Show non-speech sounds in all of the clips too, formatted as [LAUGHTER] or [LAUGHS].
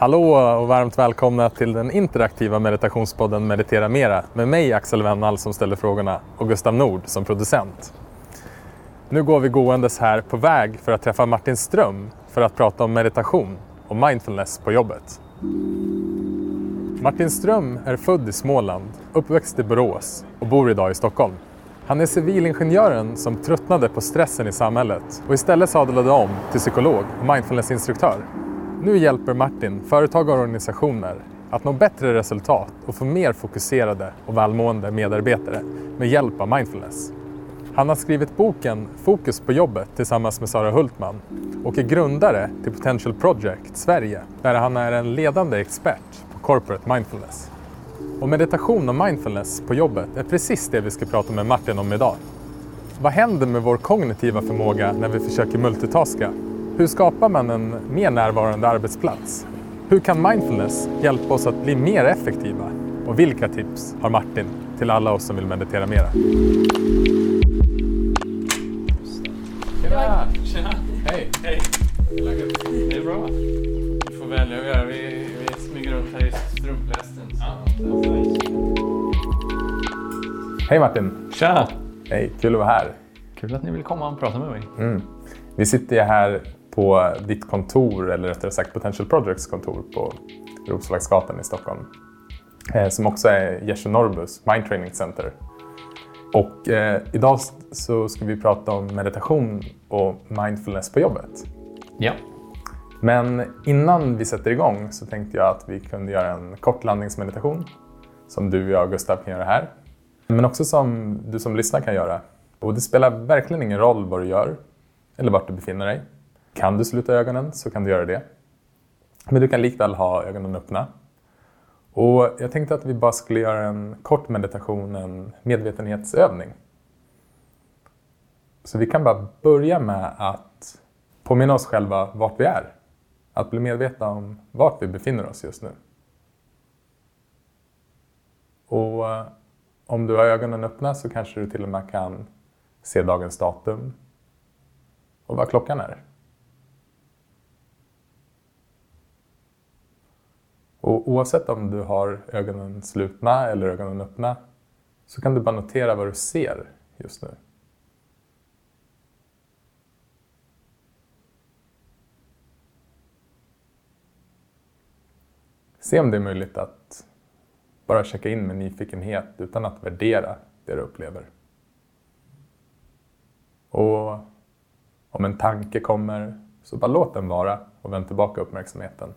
Hallå och varmt välkomna till den interaktiva meditationspodden Meditera Mera med mig Axel Wennall som ställer frågorna och Gustav Nord som producent. Nu går vi gåendes här på väg för att träffa Martin Ström för att prata om meditation och mindfulness på jobbet. Martin Ström är född i Småland, uppväxt i Borås och bor idag i Stockholm. Han är civilingenjören som tröttnade på stressen i samhället och istället sadlade om till psykolog och mindfulnessinstruktör. Nu hjälper Martin företag och organisationer att nå bättre resultat och få mer fokuserade och välmående medarbetare med hjälp av mindfulness. Han har skrivit boken Fokus på jobbet tillsammans med Sara Hultman och är grundare till Potential Project Sverige där han är en ledande expert på corporate mindfulness. Och meditation och mindfulness på jobbet är precis det vi ska prata med Martin om idag. Vad händer med vår kognitiva förmåga när vi försöker multitaska hur skapar man en mer närvarande arbetsplats? Hur kan mindfulness hjälpa oss att bli mer effektiva? Och vilka tips har Martin till alla oss som vill meditera mera? Tjena! Tjena! Hej! Hej! Det är bra. Du får välja att göra. Vi, vi smyger runt här i strumplästen. Hej Martin! Tja! Hej, kul att vara här. Kul att ni vill komma och prata med mig. Mm. Vi sitter ju här på ditt kontor, eller rättare sagt Potential Projects kontor på Roslagsgatan i Stockholm. Eh, som också är Jesu Norbus Mind Training Center. Och eh, idag så ska vi prata om meditation och mindfulness på jobbet. Ja. Men innan vi sätter igång så tänkte jag att vi kunde göra en kort landningsmeditation som du, jag och Gustav kan göra här. Men också som du som lyssnar kan göra. Och det spelar verkligen ingen roll vad du gör eller vart du befinner dig. Kan du sluta ögonen så kan du göra det. Men du kan likväl ha ögonen öppna. Och jag tänkte att vi bara skulle göra en kort meditation, en medvetenhetsövning. Så vi kan bara börja med att påminna oss själva vart vi är. Att bli medvetna om vart vi befinner oss just nu. Och eh, om du har ögonen öppna så kanske du till och med kan se dagens datum och vad klockan är. Och oavsett om du har ögonen slutna eller ögonen öppna så kan du bara notera vad du ser just nu. Se om det är möjligt att bara checka in med nyfikenhet utan att värdera det du upplever. Och om en tanke kommer, så bara låt den vara och vänd tillbaka uppmärksamheten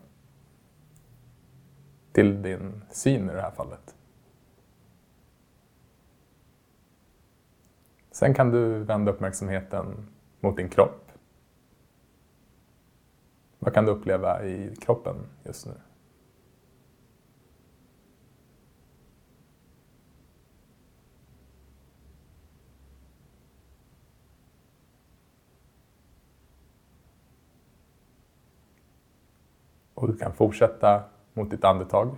till din syn i det här fallet. Sen kan du vända uppmärksamheten mot din kropp. Vad kan du uppleva i kroppen just nu? Och du kan fortsätta mot ditt andetag.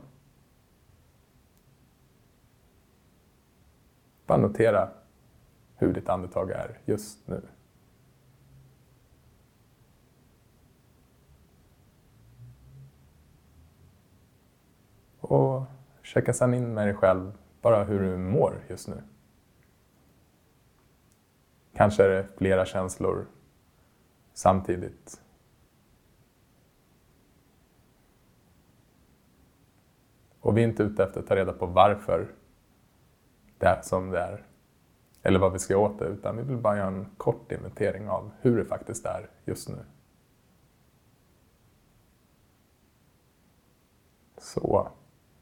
Bara notera hur ditt andetag är just nu. Och checka sedan in med dig själv bara hur du mår just nu. Kanske är det flera känslor samtidigt Och vi är inte ute efter att ta reda på varför det är som det är. Eller vad vi ska åt det, utan vi vill bara göra en kort inventering av hur det faktiskt är just nu. Så,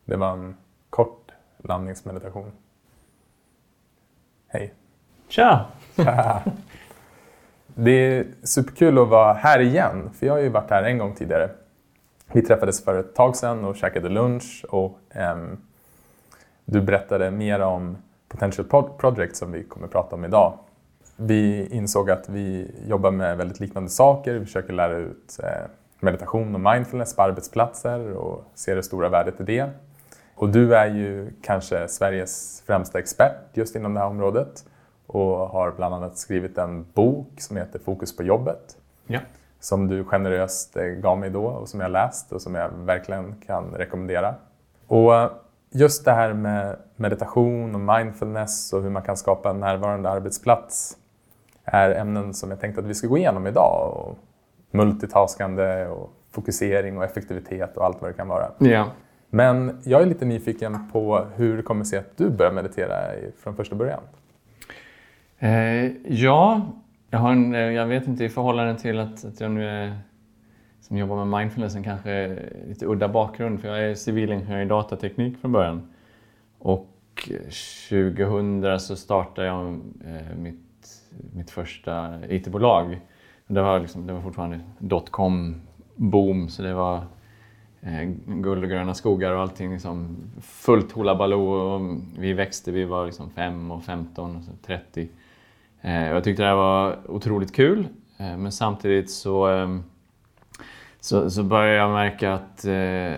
det var en kort landningsmeditation. Hej! Tja! Det är superkul att vara här igen, för jag har ju varit här en gång tidigare. Vi träffades för ett tag sedan och käkade lunch och um, du berättade mer om Potential Project som vi kommer att prata om idag. Vi insåg att vi jobbar med väldigt liknande saker. Vi försöker lära ut eh, meditation och mindfulness på arbetsplatser och ser det stora värdet i det. Och du är ju kanske Sveriges främsta expert just inom det här området och har bland annat skrivit en bok som heter Fokus på jobbet. Ja som du generöst eh, gav mig då och som jag läst och som jag verkligen kan rekommendera. Och just det här med meditation och mindfulness och hur man kan skapa en närvarande arbetsplats är ämnen som jag tänkte att vi ska gå igenom idag. Och multitaskande och fokusering och effektivitet och allt vad det kan vara. Ja. Men jag är lite nyfiken på hur det kommer sig att du började meditera från första början. Eh, ja, jag, har en, eh, jag vet inte i förhållande till att, att jag nu är, som jobbar med mindfulness en kanske lite udda bakgrund för jag är civilingenjör i datateknik från början. Och 2000 så startade jag eh, mitt, mitt första IT-bolag. Det var, liksom, det var fortfarande dotcom boom så det var eh, guld och gröna skogar och allting liksom fullt hullabaloo. Vi växte, vi var liksom 5 och 15 och 30. Eh, jag tyckte det här var otroligt kul eh, men samtidigt så, ehm, så, så började jag märka att, eh,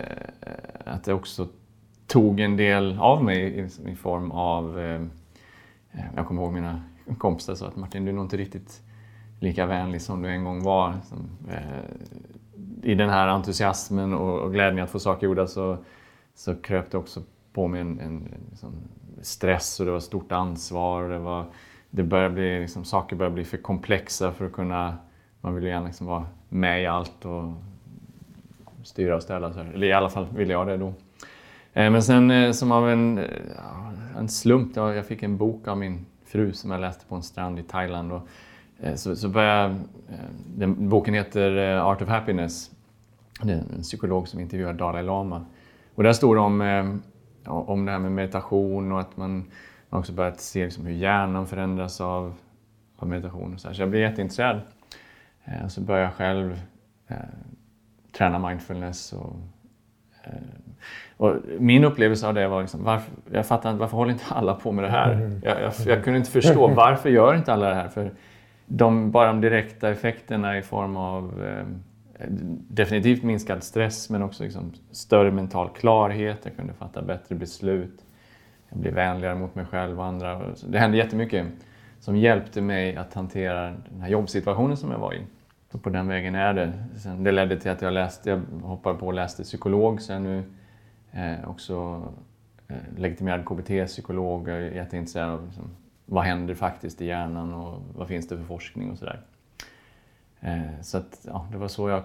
att det också tog en del av mig i, i form av... Eh, eh, jag kommer ihåg mina kompisar sa att Martin, du är nog inte riktigt lika vänlig som du en gång var. Som, eh, I den här entusiasmen och, och glädjen att få saker gjorda så, så kröp det också på mig en, en, en liksom stress och det var stort ansvar. Det var, det börjar bli, liksom, saker börjar bli för komplexa för att kunna... Man vill ju gärna liksom vara med i allt och styra och ställa. Så här. Eller i alla fall ville jag det då. Eh, men sen eh, som av en, eh, en slump, jag fick en bok av min fru som jag läste på en strand i Thailand. Och, så, så började, den, boken heter Art of Happiness. Det är en psykolog som intervjuar Dalai Lama. Och där står det om, om det här med meditation och att man har också börjat se liksom hur hjärnan förändras av, av meditation. Och så, här. så jag blev jätteintresserad. Eh, så började jag själv eh, träna mindfulness. Och, eh, och min upplevelse av det var liksom, varför, jag fattar inte, varför håller inte alla på med det här? Mm. Jag, jag, jag kunde inte förstå varför gör inte alla det här? För de, bara de direkta effekterna i form av eh, definitivt minskad stress men också liksom större mental klarhet. Jag kunde fatta bättre beslut. Jag blev vänligare mot mig själv och andra. Det hände jättemycket som hjälpte mig att hantera den här jobbsituationen som jag var i. Så på den vägen är det. Sen det ledde till att jag, läste, jag hoppade på och läste psykolog, så jag är nu eh, också eh, legitimerad KBT-psykolog. Jag är jätteintresserad av liksom, vad händer faktiskt i hjärnan och vad finns det för forskning och sådär. Eh, så att, ja, det var så jag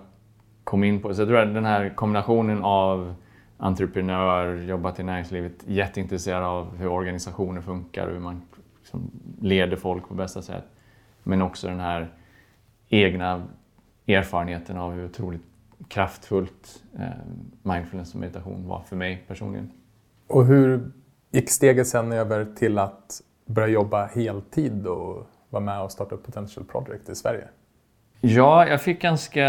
kom in på Så jag tror att den här kombinationen av entreprenör, jobbat i näringslivet, jätteintresserad av hur organisationer funkar och hur man liksom leder folk på bästa sätt. Men också den här egna erfarenheten av hur otroligt kraftfullt eh, mindfulness och meditation var för mig personligen. Och hur gick steget sen över till att börja jobba heltid och vara med och starta upp Potential Project i Sverige? Ja, jag fick ganska,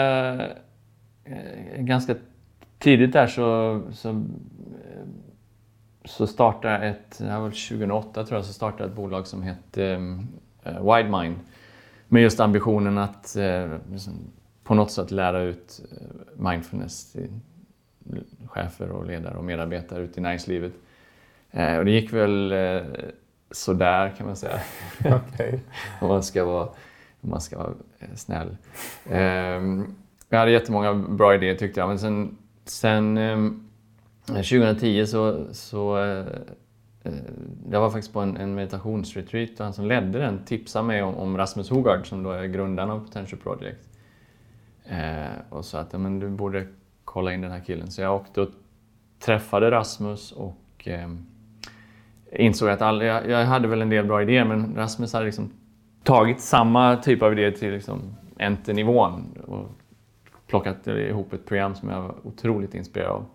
eh, ganska tidigt där så, så, så startade jag ett, det var 2008 tror jag, så startade ett bolag som hette uh, Widemind. Med just ambitionen att uh, på något sätt lära ut uh, mindfulness till chefer och ledare och medarbetare ute i näringslivet. Uh, och det gick väl uh, sådär kan man säga. [LAUGHS] Okay. om, man ska vara, om man ska vara snäll. Um, jag hade jättemånga bra idéer tyckte jag, men sen Sen eh, 2010 så, så eh, eh, jag var faktiskt på en, en meditationsretreat och han som ledde den tipsade mig om, om Rasmus Hogard som då är grundaren av Potential Project. Eh, och sa att ja, men du borde kolla in den här killen. Så jag åkte och träffade Rasmus och eh, insåg att all, jag, jag, hade väl en del bra idéer men Rasmus hade liksom tagit samma typ av idéer till liksom enter-nivån plockat ihop ett program som jag var otroligt inspirerad av.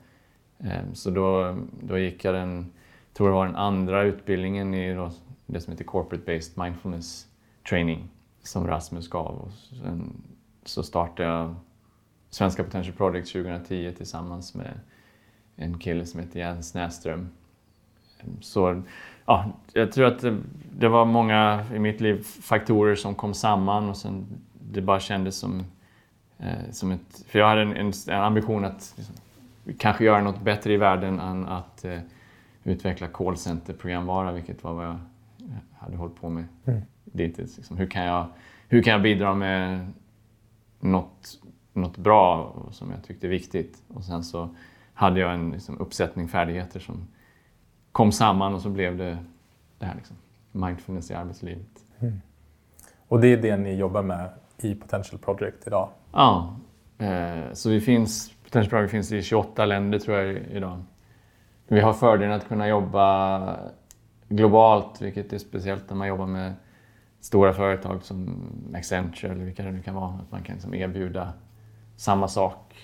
Ehm, så då, då gick jag den, tror det var den andra utbildningen i det som heter Corporate Based Mindfulness Training som Rasmus gav. Och sen så startade jag Svenska Potential Project 2010 tillsammans med en kille som heter Jens Näström. Ehm, så ja, jag tror att det, det, var många i mitt liv faktorer som kom samman och sen det bara kändes som som ett, för jag hade en, en, en ambition att liksom, kanske göra något bättre i världen än att eh, utveckla callcenter-programvara, vilket var vad jag hade hållit på med mm. dittills. Liksom, hur, kan jag, hur kan jag bidra med något, något bra som jag tyckte är viktigt. Och sen så hade jag en liksom, uppsättning färdigheter som kom samman och så blev det det här liksom, mindfulness i arbetslivet. Mm. Och det är det ni jobbar med i Potential Project idag? Ja, eh, så vi finns, Potential Project finns i 28 länder tror jag idag. Vi har fördelen att kunna jobba globalt, vilket är speciellt när man jobbar med stora företag som Accenture eller vilka det nu kan vara. Att man kan liksom erbjuda samma sak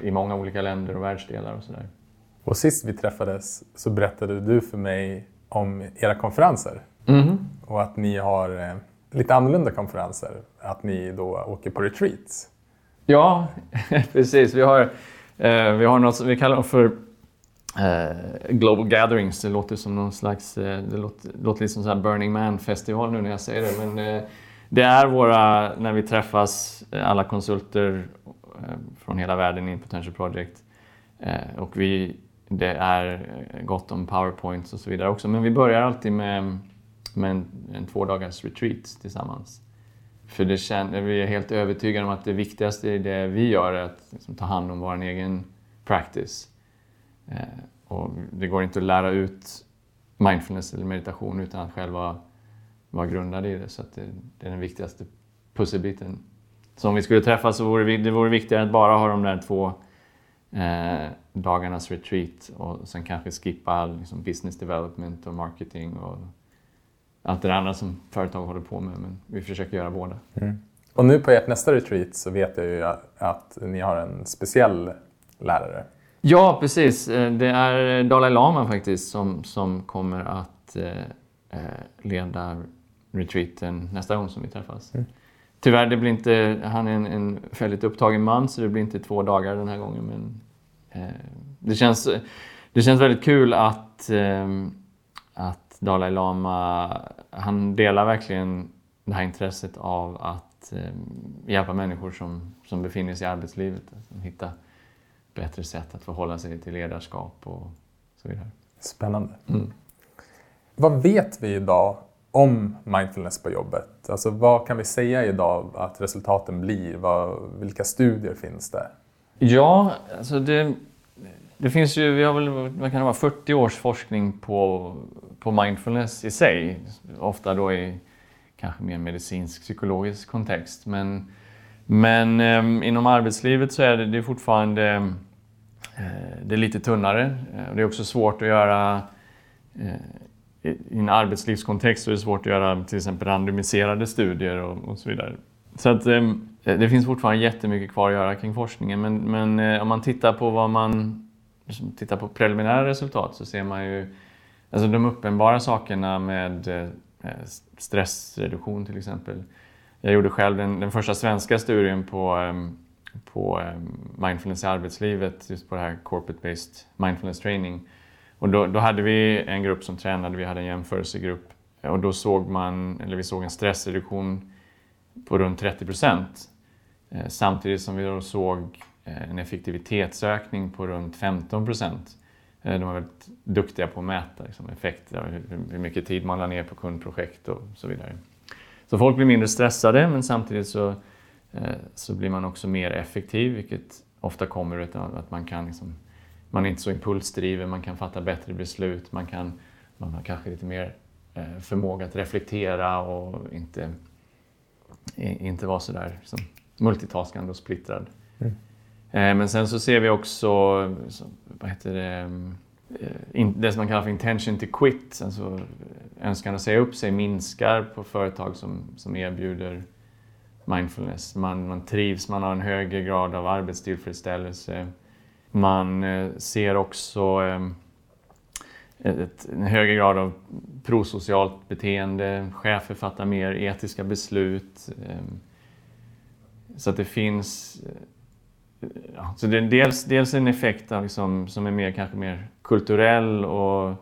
i, många olika länder och världsdelar och sådär. Och sist vi träffades så berättade du för mig om era konferenser. Mm. Och att ni har eh, lite annorlunda konferenser. Att ni då åker på retreats. Ja, [LAUGHS] precis. Vi har, eh, vi har något som vi kallar för eh, Global Gatherings. Det låter som någon slags, eh, det låter, det låter lite som så Burning Man-festival nu när jag säger det. Men eh, det är våra, när vi träffas, eh, alla konsulter eh, från hela världen i Potential Project. Eh, och vi det är gott om powerpoints och så vidare också. Men vi börjar alltid med, med en, en två dagars retreat tillsammans. För det känner, vi är helt övertygade om att det viktigaste i det vi gör är att liksom, ta hand om vår egen practice. Eh, och det går inte att lära ut mindfulness eller meditation utan att själv vara, vara grundad i det. Så det, det, är den viktigaste pusselbiten. Så om vi skulle träffas så vore det vore viktigare att bara ha de där två eh, dagarnas retreat och sen kanske skippa liksom business development och marketing och allt det andra som företag håller på med. Men vi försöker göra båda. Mm. Och nu på ert nästa retreat så vet jag ju att ni har en speciell lärare. Ja, precis. Eh, det är Dalai Lama faktiskt som, som kommer att eh, eh, leda retreaten nästa gång som vi träffas. Mm. Tyvärr, det blir inte, han är en, en väldigt upptagen man så det blir inte två dagar den här gången. Men eh, det, känns, det känns väldigt kul att, eh, att Dalai Lama, han delar verkligen det här intresset av att eh, hjälpa människor som, som befinner sig i arbetslivet. Alltså, hitta bättre sätt att förhålla sig till ledarskap och så vidare. Spännande. Mm. Vad vet vi idag om mindfulness på jobbet? Alltså vad kan vi säga idag att resultaten blir? Vad, vilka studier finns det? Ja, alltså det, det finns ju, vi har väl vad kan det vara, 40 års forskning på, på mindfulness i sig. Ofta då i kanske mer medicinsk psykologisk kontext. Men, men eh, inom arbetslivet så är det, det är fortfarande eh, det är lite tunnare. Det är också svårt att göra eh, i en arbetslivskontext så är det svårt att göra till exempel randomiserade studier och, och så vidare. Så att, eh, det finns fortfarande jättemycket kvar att göra kring forskningen men, men eh, om man tittar på vad man liksom tittar på preliminära resultat så ser man ju alltså de uppenbara sakerna med eh, eh, stressreduktion till exempel. Jag gjorde själv den, den första svenska studien på, ehm, på ehm, mindfulness i arbetslivet, just på det här corporate-based mindfulness training. Och då, då, hade vi en grupp som tränade, vi hade en jämförelsegrupp och då såg man, eller vi såg en stressreduktion på runt 30 procent. Eh, samtidigt som vi då såg en effektivitetsökning på runt 15 procent. Eh, de var väldigt duktiga på att mäta liksom, effekter, hur mycket tid man la ner på kundprojekt och så vidare. Så folk blir mindre stressade men samtidigt så, eh, så blir man också mer effektiv vilket ofta kommer av att man kan liksom, man är inte så impulsdriven, man kan fatta bättre beslut, man, kan, man har kanske lite mer eh, förmåga att reflektera och inte, inte vara sådär liksom, multitaskande och splittrad. Mm. Eh, men sen så ser vi också vad heter det, eh, det som man kallar för intention to quit, alltså önskan att säga upp sig minskar på företag som, som erbjuder mindfulness. Man, man trivs, man har en högre grad av arbetstillfredsställelse. Man ser också ett, en högre grad av prosocialt beteende. Chefer fattar mer etiska beslut. Ehm, så att det finns Ja, så det är dels, dels en effekt liksom, som är mer, kanske mer kulturell och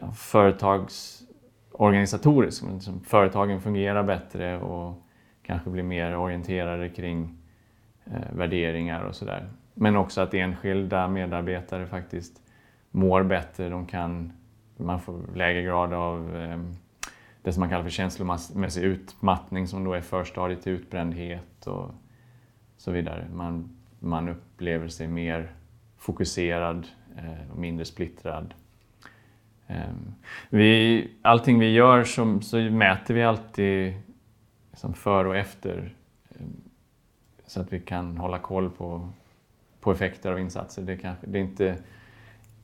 ja, företagsorganisatorisk. Liksom, företagen fungerar bättre och kanske blir mer orienterade kring eh, värderingar och sådär. Men också att enskilda medarbetare faktiskt mår bättre. De kan, man får lägre grad av eh, det som man kallar för känslomässig utmattning som då är förstadiet till utbrändhet och så vidare. Man, man upplever sig mer fokuserad eh, och mindre splittrad. Ehm, vi, allting vi gör så, så mäter vi alltid liksom före och efter ehm, så att vi kan hålla koll på, på effekter av insatser. Det, kanske, det är inte,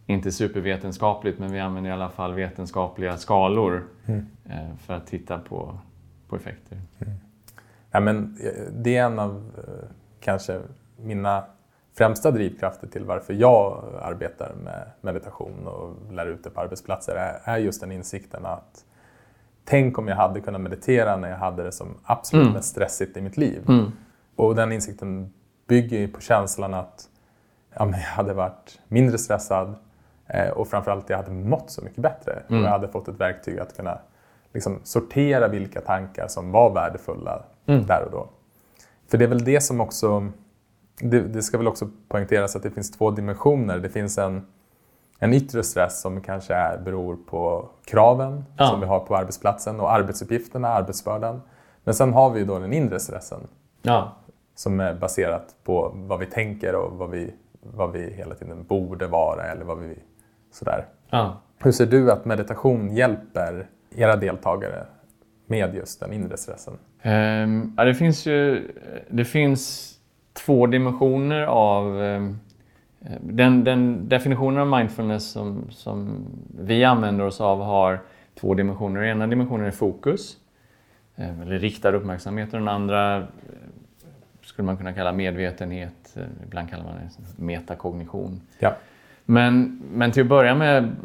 inte supervetenskapligt men vi använder i alla fall vetenskapliga skalor mm. Eh, för att titta på, på effekter. Mm. Ja, men eh, det är en av eh, kanske mina främsta drivkrafter till varför jag arbetar med meditation och lär ut det på arbetsplatser är just den insikten att tänk om jag hade kunnat meditera när jag hade det som absolut mm. mest stressigt i mitt liv. Mm. Och den insikten bygger ju på känslan att ja, men jag hade varit mindre stressad eh, och framförallt jag hade mått så mycket bättre. Mm. Och jag hade fått ett verktyg att kunna liksom, sortera vilka tankar som var värdefulla mm. där och då. För det är väl det som också det, det, ska väl också poängteras att det finns två dimensioner. Det finns en, en yttre stress som kanske är, beror på kraven ja. som vi har på arbetsplatsen och arbetsuppgifterna, arbetsbördan. Men sen har vi då den inre stressen ja. som är baserat på vad vi tänker och vad vi, vad vi hela tiden borde vara eller vad vi sådär. Ja. Hur ser du att meditation hjälper era deltagare med just den inre stressen? Um, ja, det finns ju det finns två dimensioner av eh, den, den, definitionen av mindfulness som, som, vi använder oss av har två dimensioner. Den ena dimensionen är fokus, eh, eller riktad uppmärksamhet och den andra eh, skulle man kunna kalla medvetenhet, ibland kallar man det metakognition. Ja. Men, men till att börja med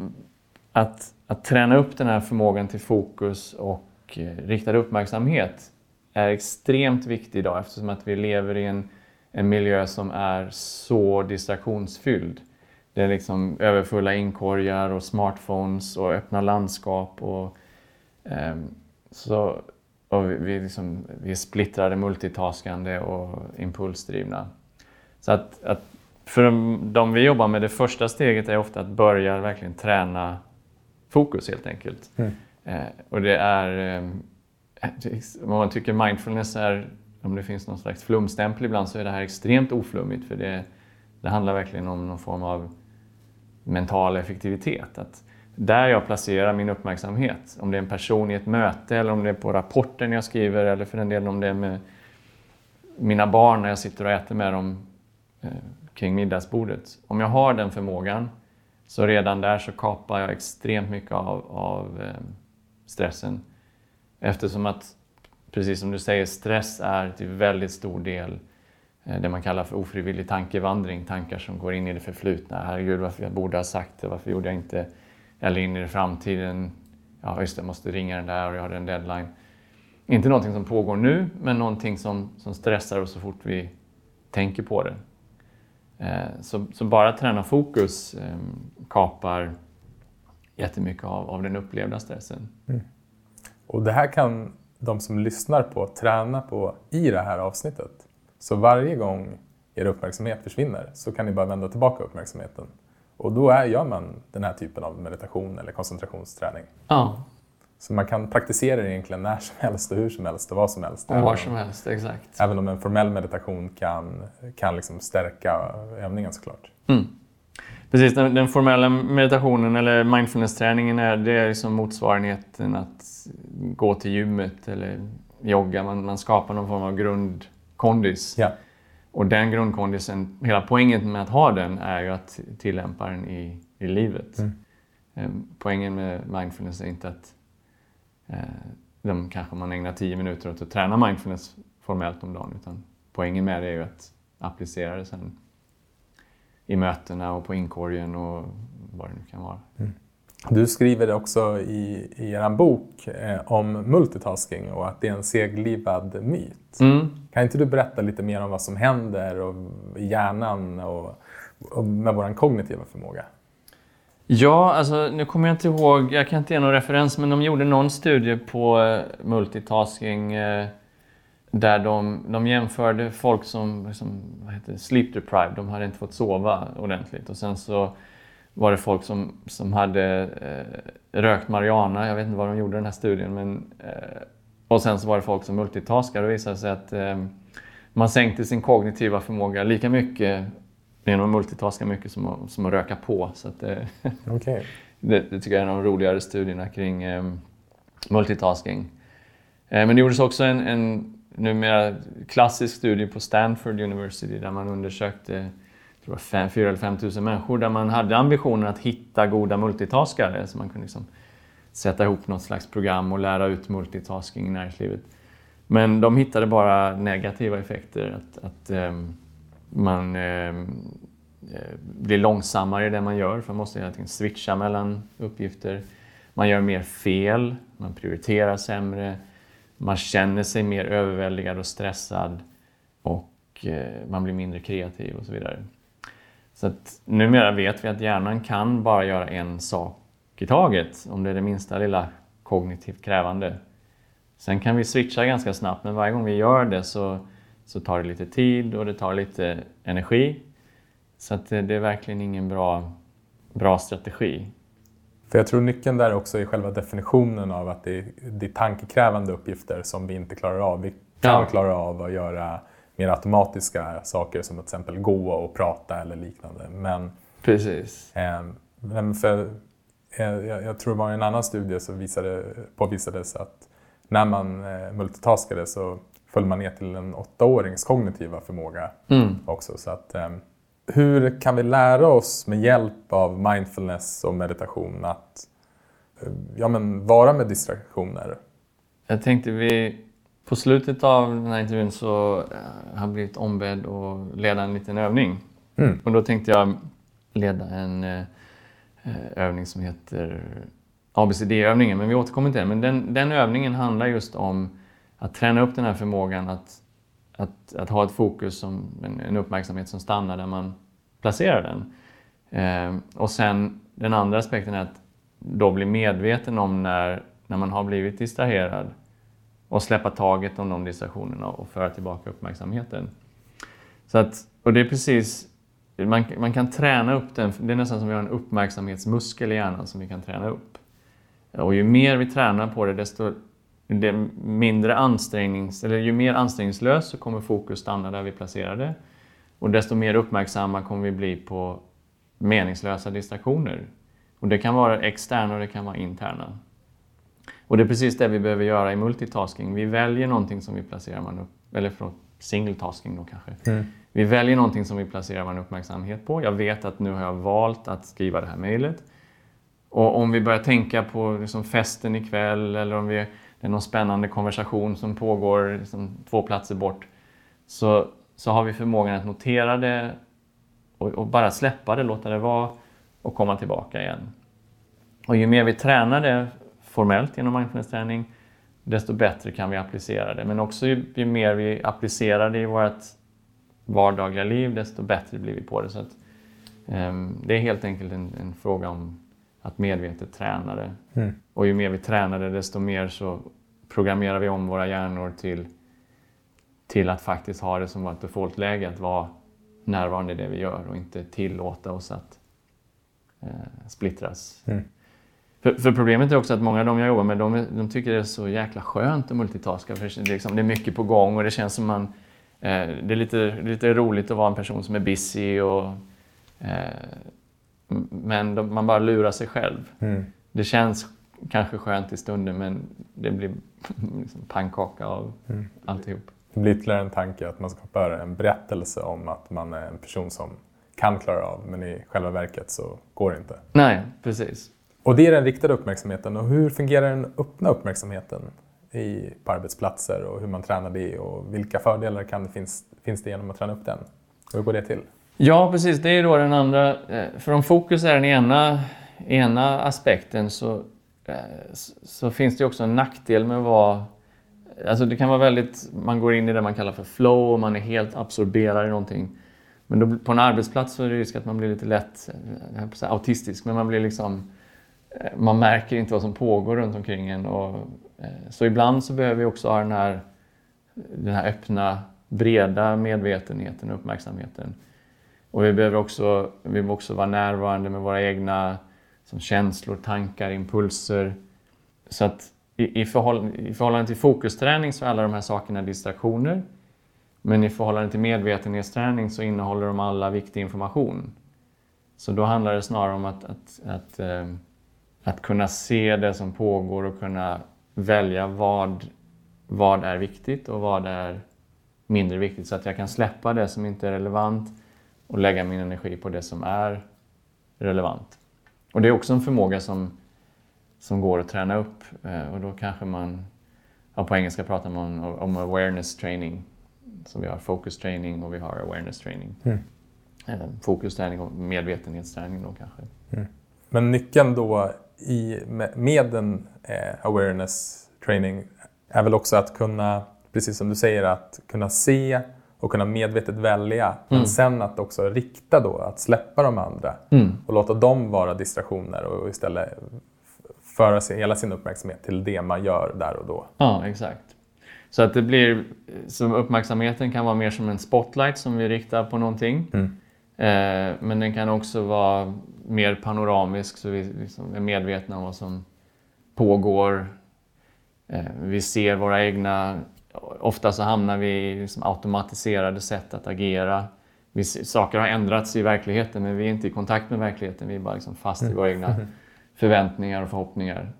att, att träna upp den här förmågan till fokus och Eh, riktad uppmärksamhet är extremt viktig idag eftersom att vi lever i en en miljö som är så distraktionsfylld. Det är liksom överfulla inkorgar och smartphones och öppna landskap. Och, eh, så, och vi, liksom, vi är splittrade, multitaskande och impulsdrivna. Så att, att för de, de vi jobbar med, det första steget är ofta att börja verkligen träna fokus helt enkelt. Mm. Eh, och det är, eh, om man tycker mindfulness är om det finns någon slags flumstämpel ibland så är det här extremt oflummigt för det, det handlar verkligen om någon form av mental effektivitet. Att där jag placerar min uppmärksamhet, om det är en person i ett möte eller om det är på rapporten jag skriver eller för den delen om det är med mina barn när jag sitter och äter med dem eh, kring middagsbordet. Om jag har den förmågan så redan där så kapar jag extremt mycket av, av eh, stressen. Eftersom att precis som du säger, stress är till väldigt stor del eh, det man kallar för ofrivillig tankevandring, tankar som går in i det förflutna. Herregud, varför jag borde ha sagt det, varför gjorde jag inte? Eller in i framtiden. Ja, just det, jag måste ringa den där och jag har en deadline. Inte någonting som pågår nu, men någonting som, som stressar oss så fort vi tänker på det. Eh, så, så bara träna fokus eh, kapar jättemycket av, av den upplevda stressen. Mm. Och det här kan de som lyssnar på träna på i det här avsnittet. Så varje gång er uppmärksamhet försvinner så kan ni bara vända tillbaka uppmärksamheten. Och då är, gör man den här typen av meditation eller koncentrationsträning. Ja. Så man kan praktisera det egentligen när som helst och hur som helst och vad som helst. Och var som helst, exakt. Även om en formell meditation kan, kan liksom stärka övningen såklart. Mm. Precis, den, den, formella meditationen eller mindfulness-träningen är, det är liksom motsvarigheten att gå till gymmet eller jogga. Man, man skapar någon form av grundkondis. Ja. Och den grundkondisen, hela poängen med att ha den är ju att tillämpa den i, i livet. Mm. Ehm, poängen med mindfulness är inte att eh, de, kanske man ägnar tio minuter åt att träna mindfulness formellt om dagen, utan poängen med det är ju att applicera det sen i mötena och på inkorgen och vad det nu kan vara. Mm. Du skriver också i, i er bok eh, om multitasking och att det är en seglivad myt. Mm. Kan inte du berätta lite mer om vad som händer och, i hjärnan och, och med vår kognitiva förmåga? Ja, alltså nu kommer jag inte ihåg, jag kan inte ge någon referens, men de gjorde någon studie på eh, multitasking eh, där de, de jämförde folk som liksom, vad heter sleep deprived, de hade inte fått sova ordentligt. Och sen så var det folk som, som hade eh, rökt marijuana. Jag vet inte vad de gjorde i den här studien. Men, eh, och sen så var det folk som multitaskade och visade sig att eh, man sänkte sin kognitiva förmåga lika mycket genom att multitaska mycket som att, som att röka på. Så att, eh, [LAUGHS] okay. det, det, tycker jag är en av de roligare studierna kring eh, multitasking. Eh, men det gjordes också en, en numera klassisk studie på Stanford University där man undersökte 4 eller 5 000 människor där man hade ambitionen att hitta goda multitaskare. Så man kunde liksom sätta ihop något slags program och lära ut multitasking i näringslivet. Men de hittade bara negativa effekter. Att, att um, man um, blir långsammare i det man gör, för man måste hela tiden switcha mellan uppgifter. Man gör mer fel, man prioriterar sämre, man känner sig mer överväldigad och stressad och eh, man blir mindre kreativ och så vidare. Så att numera vet vi att hjärnan kan bara göra en sak i taget, om det är det minsta lilla kognitivt krävande. Sen kan vi switcha ganska snabbt, men varje gång vi gör det så, så tar det lite tid och det tar lite energi. Så att det, det är verkligen ingen bra, bra strategi. För jag tror nyckeln där också är själva definitionen av att det är, det är tankekrävande uppgifter som vi inte klarar av. Vi kan ja. klara av att göra mer automatiska saker som till exempel gå och prata eller liknande. Men, Precis. Eh, för, eh, jag, jag, tror det var en annan studie som visade, påvisades att när man eh, multitaskade så föll man ner till en åttaårings kognitiva förmåga mm. också. Så att, eh, hur kan vi lära oss med hjälp av mindfulness och meditation att eh, ja, men vara med distraktioner? Jag tänkte vi på slutet av den här intervjun så eh, har jag blivit ombedd att leda en liten övning. Mm. Och då tänkte jag leda en eh, övning som heter ABCD-övningen, men vi återkommer till den. Men den, den, övningen handlar just om att träna upp den här förmågan att, att, att ha ett fokus, som, en, en uppmärksamhet som stannar där man placerar den. Eh, och sen den andra aspekten är att då bli medveten om när, när man har blivit distraherad och släppa taget om de distraktionerna och föra tillbaka uppmärksamheten. Så att, och det är precis, man, man kan träna upp den, det är nästan som vi har en uppmärksamhetsmuskel i hjärnan som vi kan träna upp. Och ju mer vi tränar på det, desto det mindre ansträngnings, eller ju mer ansträngningslöst så kommer fokus stanna där vi placerar det. Och desto mer uppmärksamma kommer vi bli på meningslösa distraktioner. Och det kan vara externa och det kan vara interna. Och det är precis det vi behöver göra i multitasking. Vi väljer någonting som vi placerar man upp, eller från single tasking då kanske. Mm. Vi väljer någonting som vi placerar man uppmärksamhet på. Jag vet att nu har jag valt att skriva det här mejlet. Och om vi börjar tänka på liksom festen ikväll eller om vi, det är någon spännande konversation som pågår liksom två platser bort så, så har vi förmågan att notera det och, och bara släppa det, låta det vara och komma tillbaka igen. Och ju mer vi tränar det formellt genom mindfulness-träning, desto bättre kan vi applicera det. Men också ju, ju, mer vi applicerar det i vårt vardagliga liv, desto bättre blir vi på det. Så att, um, det är helt enkelt en, en, fråga om att medvetet träna det. Mm. Och ju mer vi tränar det, desto mer så programmerar vi om våra hjärnor till, till att faktiskt ha det som ett defaultläge, att vara närvarande i det vi gör och inte tillåta oss att eh, splittras. Mm. För, för, problemet är också att många av dem jag jobbar med, de, de tycker det är så jäkla skönt att multitaska. För det, liksom, det är mycket på gång och det känns som man... Eh, det är lite, lite roligt att vara en person som är busy och... Eh, men de, man bara lurar sig själv. Mm. Det känns kanske skönt i stunden men det blir [LAUGHS] liksom pannkaka av mm. alltihop. Det blir ytterligare en tanke att man skapar en berättelse om att man är en person som kan klara av men i själva verket så går det inte. Nej, precis. Och det är den riktade uppmärksamheten. Och hur fungerar den öppna uppmärksamheten i, på arbetsplatser och hur man tränar det och vilka fördelar kan det finns, finns det genom att träna upp den? Hur går det till? Ja, precis. Det är då den andra. Eh, för om fokus är den ena, ena aspekten så, eh, så finns det också en nackdel med att vara Alltså det kan vara väldigt, man går in i det man kallar för flow och man är helt absorberad i någonting. Men då, på en arbetsplats så är det risk att man blir lite lätt, eh, jag på säga, autistisk, men man blir liksom man märker inte vad som pågår runt omkring en. Och, så ibland så behöver vi också ha den här, den här öppna, breda medvetenheten och uppmärksamheten. Och vi behöver också, vi behöver också vara närvarande med våra egna som känslor, tankar, impulser. Så att i, i, förhåll, i förhållande till fokusträning så är alla de här sakerna distraktioner. Men i förhållande till medvetenhetsträning så innehåller de alla viktig information. Så då handlar det snarare om att, att, att, eh, att kunna se det som pågår och kunna välja vad, vad är viktigt och vad är mindre viktigt. Så att jag kan släppa det som inte är relevant och lägga min energi på det som är relevant. Och det är också en förmåga som, som går att träna upp. Eh, och då kanske man, ja, på engelska pratar man om awareness training. Så vi har focus training och vi har awareness training. Mm. Eh, fokusträning och medvetenhetsträning då kanske. Mm. Men nyckeln då i, med, med en eh, awareness training är väl också att kunna, precis som du säger, att kunna se och kunna medvetet välja. Mm. Men sen att också rikta då, att släppa de andra mm. och låta dem vara distraktioner och istället föra sin, hela sin uppmärksamhet till det man gör där och då. Ja, exakt. Så att det blir, så uppmärksamheten kan vara mer som en spotlight som vi riktar på någonting. Mm. Eh, men den kan också vara mer panoramisk så vi liksom är medvetna om vad som pågår. Eh, vi ser våra egna... Ofta så hamnar vi i liksom automatiserade sätt att agera. Vi, saker har ändrats i verkligheten men vi är inte i kontakt med verkligheten. Vi är bara liksom fast i våra egna mm. [LAUGHS] förväntningar och förhoppningar.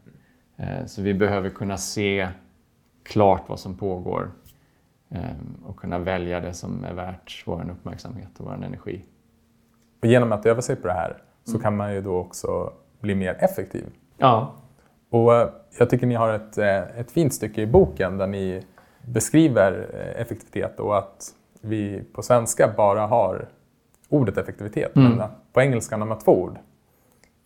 Eh, så vi behöver kunna se klart vad som pågår och kunna välja det som är värt vår uppmärksamhet och vår energi. Och genom att öva sig på det här så mm. kan man ju då också bli mer effektiv. Ja. Och eh, jag tycker ni har ett, eh, ett fint stycke i boken där ni beskriver eh, effektivitet och att vi på svenska bara har ordet effektivitet, mm. men på engelska har man två ord.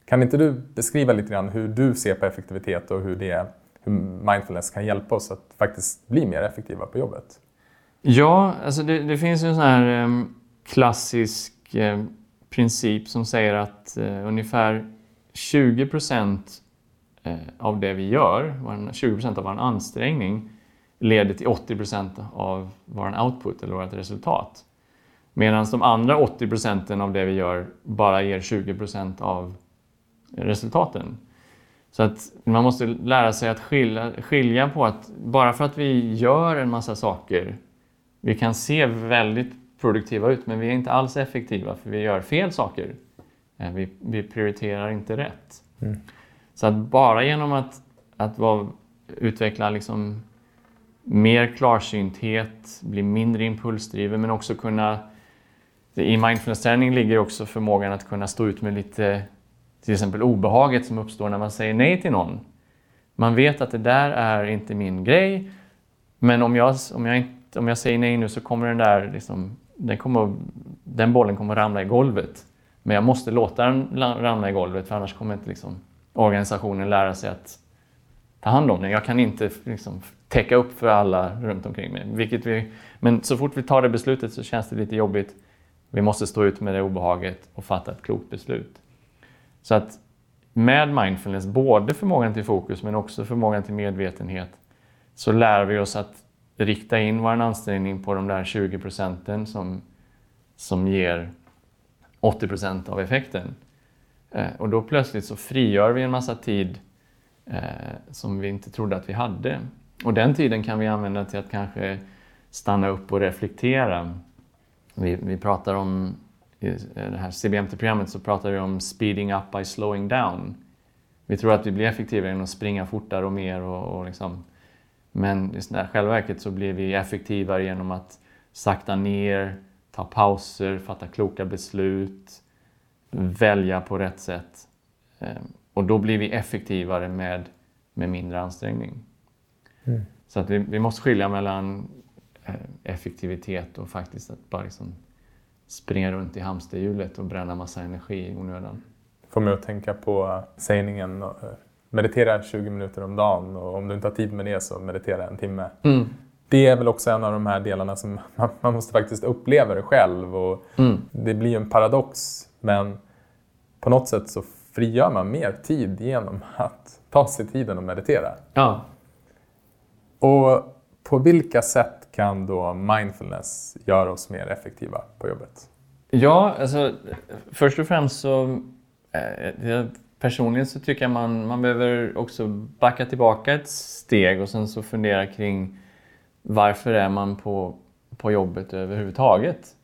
Kan inte du beskriva lite grann hur du ser på effektivitet och hur, det, hur mindfulness kan hjälpa oss att faktiskt bli mer effektiva på jobbet? Ja, alltså det, det finns en sån här um, klassisk um, princip som säger att eh, ungefär 20 procent eh, av det vi gör, 20 procent av vår ansträngning, leder till 80 procent av vår output eller vårt resultat. Medan de andra 80 procenten av det vi gör bara ger 20 procent av resultaten. Så att man måste lära sig att skilja, skilja på att bara för att vi gör en massa saker, vi kan se väldigt produktiva ut men vi är inte alls effektiva för vi gör fel saker. Eh, vi, vi prioriterar inte rätt. Mm. Så att bara genom att, att vara, utveckla liksom mer klarsynthet, bli mindre impulsdriven men också kunna... I mindfulness-träning ligger också förmågan att kunna stå ut med lite till exempel obehaget som uppstår när man säger nej till någon. Man vet att det där är inte min grej men om jag, om jag, om jag säger nej nu så kommer den där liksom den, kommer, den bollen kommer att ramla i golvet. Men jag måste låta den ramla i golvet för annars kommer inte liksom, organisationen lära sig att ta hand om den. Jag kan inte liksom, täcka upp för alla runt omkring mig. Vilket vi, men så fort vi tar det beslutet så känns det lite jobbigt. Vi måste stå ut med det obehaget och fatta ett klokt beslut. Så att med mindfulness, både förmågan till fokus men också förmågan till medvetenhet, så lär vi oss att rikta in vår ansträngning på de där 20 procenten som, som ger 80 procent av effekten. Eh, och då plötsligt så frigör vi en massa tid eh, som vi inte trodde att vi hade. Och den tiden kan vi använda till att kanske stanna upp och reflektera. Vi, vi pratar om, i det här CBMT-programmet så pratar vi om speeding up by slowing down. Vi tror att vi blir effektivare genom att springa fortare och mer och, och liksom men i själva verket så blir vi effektivare genom att sakta ner, ta pauser, fatta kloka beslut, välja på rätt sätt. Ehm, och då blir vi effektivare med, med mindre ansträngning. Mm. Så att vi, vi, måste skilja mellan eh, effektivitet och faktiskt att bara liksom springa runt i hamsterhjulet och bränna massa energi i onödan. Får mig att tänka på sägningen eh, meditera 20 minuter om dagen och om du inte har tid med det så meditera en timme. Mm. Det är väl också en av de här delarna som [LAUGHS] man, man måste faktiskt uppleva det själv. Och mm. Det blir ju en paradox men på något sätt så frigör man mer tid genom att ta sig tiden och meditera. Ja. Och på vilka sätt kan då mindfulness göra oss mer effektiva på jobbet? Ja, alltså först och främst så eh, personligen så tycker jag man, man behöver också backa tillbaka ett steg och sen så fundera kring varför är man på, på jobbet överhuvudtaget?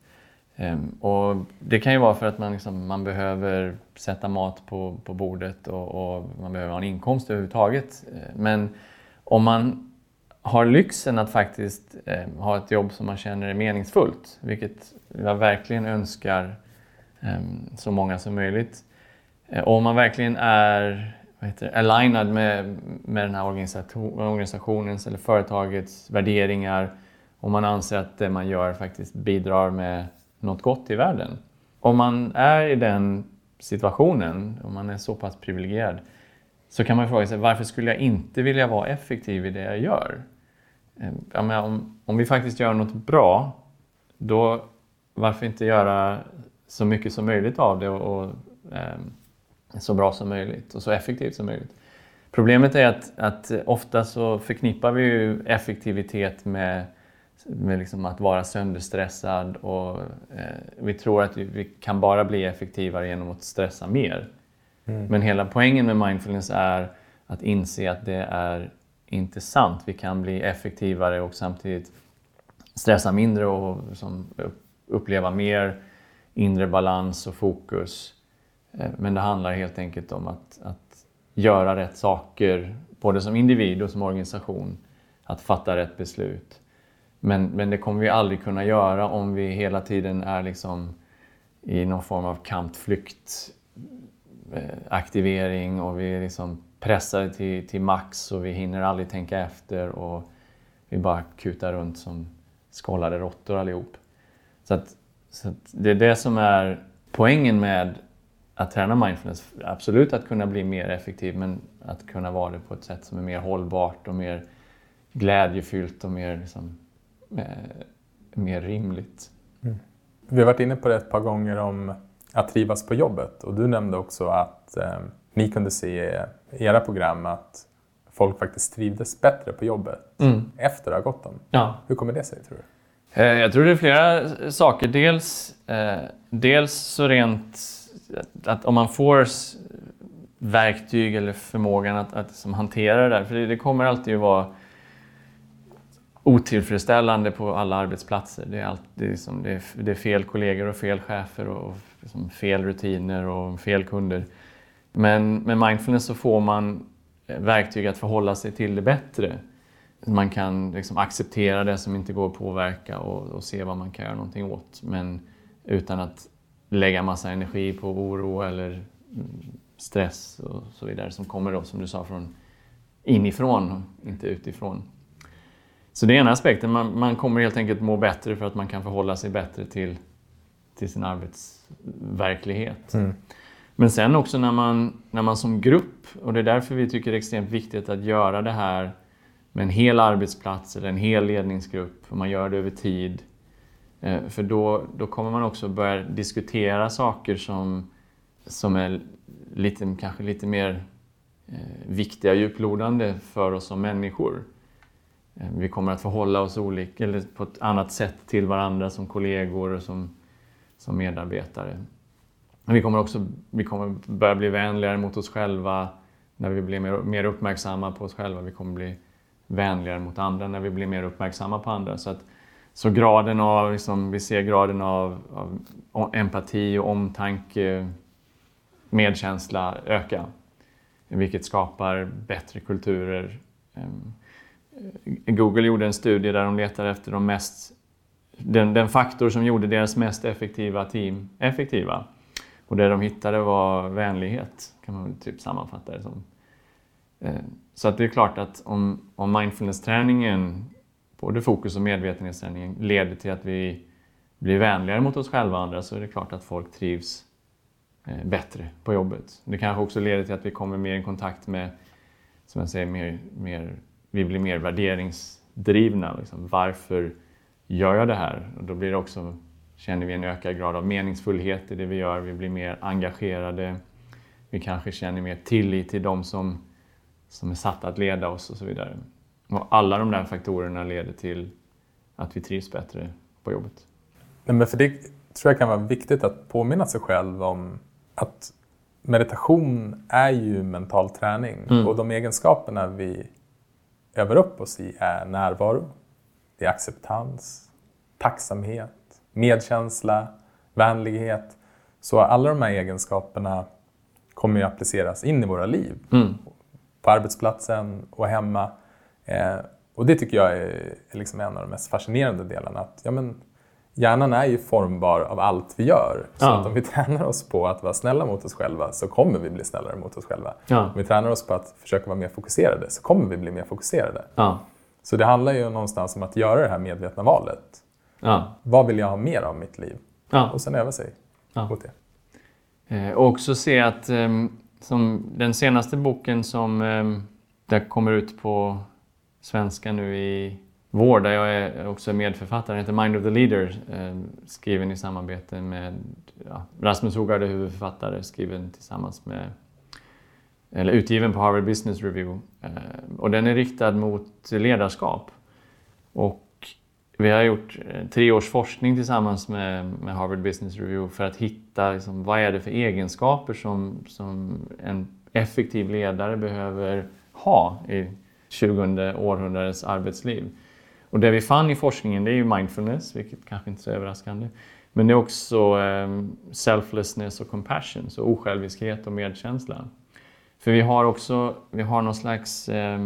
Ehm, och det kan ju vara för att man, liksom, man behöver sätta mat på, på bordet och, och, man behöver ha en inkomst överhuvudtaget. Ehm, men om man har lyxen att faktiskt eh, ha ett jobb som man känner är meningsfullt, vilket jag verkligen önskar eh, så många som möjligt. Eh, och om man verkligen är vad heter alignad med, med den här organisationens eller företagets värderingar och man anser att det man gör faktiskt bidrar med något gott i världen. Om man är i den situationen, om man är så pass privilegierad, så kan man fråga sig varför skulle jag inte vilja vara effektiv i det jag gör? Ehm, ja, men om, om vi faktiskt gör något bra, då varför inte göra så mycket som möjligt av det och, och eh, så bra som möjligt och så effektivt som möjligt. Problemet är att, att ofta så förknippar vi ju effektivitet med med liksom att vara sönderstressad och eh, vi tror att vi, vi, kan bara bli effektivare genom att stressa mer. Mm. Men hela poängen med mindfulness är att inse att det är intressant. Vi kan bli effektivare och samtidigt stressa mindre och uppleva mer inre balans och fokus. Eh, men det handlar helt enkelt om att, att göra rätt saker, både som individ och som organisation. Att fatta rätt beslut men, men det kommer vi aldrig kunna göra om vi hela tiden är liksom i någon form av kampflykt eh, aktivering och vi är liksom pressade till, till max och vi hinner aldrig tänka efter och vi bara kutar runt som skållade råttor allihop. Så, att, så att det är det som är poängen med att träna mindfulness. Absolut att kunna bli mer effektiv men att kunna vara det på ett sätt som är mer hållbart och mer glädjefyllt och mer liksom, eh, mer rimligt. Mm. Vi har varit inne på det ett par gånger om att trivas på jobbet och du nämnde också att eh, ni kunde se era program att folk faktiskt trivdes bättre på jobbet mm. efter att ha gått dem. Ja. Hur kommer det sig tror du? Eh, jag tror det är flera saker. Dels, eh, dels så rent att om man får verktyg eller förmågan att, att som hantera det där. För det, det kommer alltid att vara otillfredsställande på alla arbetsplatser. Det är, allt, det liksom, det det är fel kollegor och fel chefer och liksom fel rutiner och fel kunder. Men med mindfulness så får man eh, verktyg att förhålla sig till det bättre. Man kan liksom acceptera det som inte går att påverka och, och, se vad man kan göra någonting åt. Men utan att lägga massa energi på oro eller mm, stress och så vidare som kommer då, som du sa, från inifrån, inte utifrån. Så det är ena aspekten, man, man kommer helt enkelt må bättre för att man kan förhålla sig bättre till, till sin arbetsverklighet. Mm. Men sen också när man, när man som grupp, och det är därför vi tycker det är extremt viktigt att göra det här med en hel arbetsplats eller en hel ledningsgrupp, och man gör det över tid. Eh, för då, då kommer man också börja diskutera saker som, som är lite, kanske lite mer eh, viktiga viktiga, djuplodande för oss som människor. Eh, vi kommer att förhålla oss olika, eller på ett annat sätt till varandra som kollegor och som, som medarbetare. Vi kommer också vi kommer börja bli vänligare mot oss själva när vi blir mer, mer uppmärksamma på oss själva. Vi kommer bli vänligare mot andra när vi blir mer uppmärksamma på andra. Så, att, så graden av, liksom, vi ser graden av, av empati och omtanke, medkänsla öka. Vilket skapar bättre kulturer ehm, Google gjorde en studie där de letade efter de mest, den, den faktor som gjorde deras mest effektiva team effektiva. Och det de hittade var vänlighet, kan man typ sammanfatta det som. Eh, så att det är klart att om, om mindfulness-träningen, både fokus och medvetenhetsträningen, leder till att vi blir vänligare mot oss själva och andra så är det klart att folk trivs eh, bättre på jobbet. Det kanske också leder till att vi kommer mer i kontakt med, som jag säger, mer, mer vi blir mer värderingsdrivna. Liksom. Varför gör jag det här? Och då blir det också, känner vi en ökad grad av meningsfullhet i det vi gör. Vi blir mer engagerade. Vi kanske känner mer tillit till de som, som är satta att leda oss och så vidare. Och alla de där faktorerna leder till att vi trivs bättre på jobbet. Men för det tror jag kan vara viktigt att påminna sig själv om att meditation är ju mental träning Mm. och de egenskaperna vi övar upp oss i är närvaro, det är acceptans, tacksamhet, medkänsla, vänlighet. Så alla de här egenskaperna kommer ju appliceras in i våra liv. Mm. På arbetsplatsen och hemma. Eh, och det tycker jag är, liksom en av de mest fascinerande delarna. Att, ja, men, hjärnan är ju formbar av allt vi gör. Så Ja. att om vi tränar oss på att vara snälla mot oss själva så kommer vi bli snällare mot oss själva. Ja. Om vi tränar oss på att försöka vara mer fokuserade så kommer vi bli mer fokuserade. Ja. Så det handlar ju någonstans om att göra det här medvetna valet. Ja. Vad vill jag ha mer av mitt liv? Ja. Och sen öva sig Ja. mot det. Eh, och också se att ehm, som den senaste boken som um, där kommer ut på svenska nu i vår, där jag är också medförfattare, heter Mind of the Leader, eh, skriven i samarbete med ja, Rasmus Hogard huvudförfattare, skriven tillsammans med eller utgiven på Harvard Business Review. Och den är riktad mot ledarskap. Och vi har gjort eh, tre års forskning tillsammans med, med Harvard Business Review för att hitta liksom, vad är det för egenskaper som, som en effektiv ledare behöver ha i 20 århundradets arbetsliv. Och det vi fann i forskningen det är ju mindfulness, vilket kanske inte är så överraskande. Men det är också eh, selflessness och compassion, så osjälviskhet och medkänsla. För vi har också vi har någon slags eh,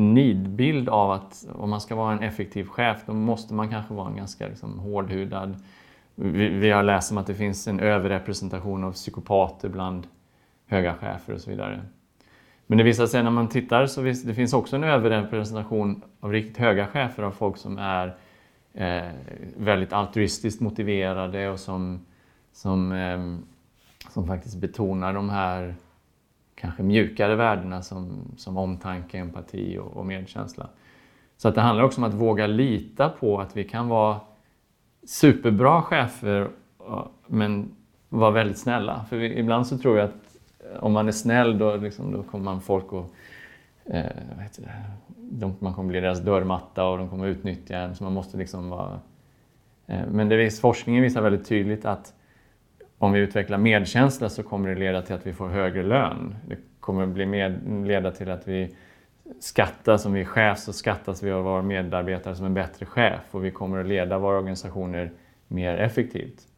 nidbild av att om man ska vara en effektiv chef då måste man kanske vara en ganska liksom, hårdhudad. Vi, vi har läst om att det finns en överrepresentation av psykopater bland höga chefer och så vidare. Men det visar sig när man tittar så visst, det finns också en överrepresentation av riktigt höga chefer av folk som är eh, väldigt altruistiskt motiverade och som, som, eh, som faktiskt betonar de här kanske mjukare värdena som, som omtanke, empati och, och medkänsla. Så att det handlar också om att våga lita på att vi kan vara superbra chefer men vara väldigt snälla. För vi, ibland så tror jag att eh, om man är snäll då, liksom, då kommer man folk att eh, vad heter det? De, man kommer bli deras dörrmatta och de kommer utnyttja en. Så man måste liksom vara... Eh, men det vis, forskningen visar väldigt tydligt att om vi utvecklar medkänsla så kommer det leda till att vi får högre lön. Det kommer bli med, leda till att vi skattas, om vi är chef så skattas vi av våra medarbetare som en bättre chef och vi kommer att leda våra organisationer mer effektivt.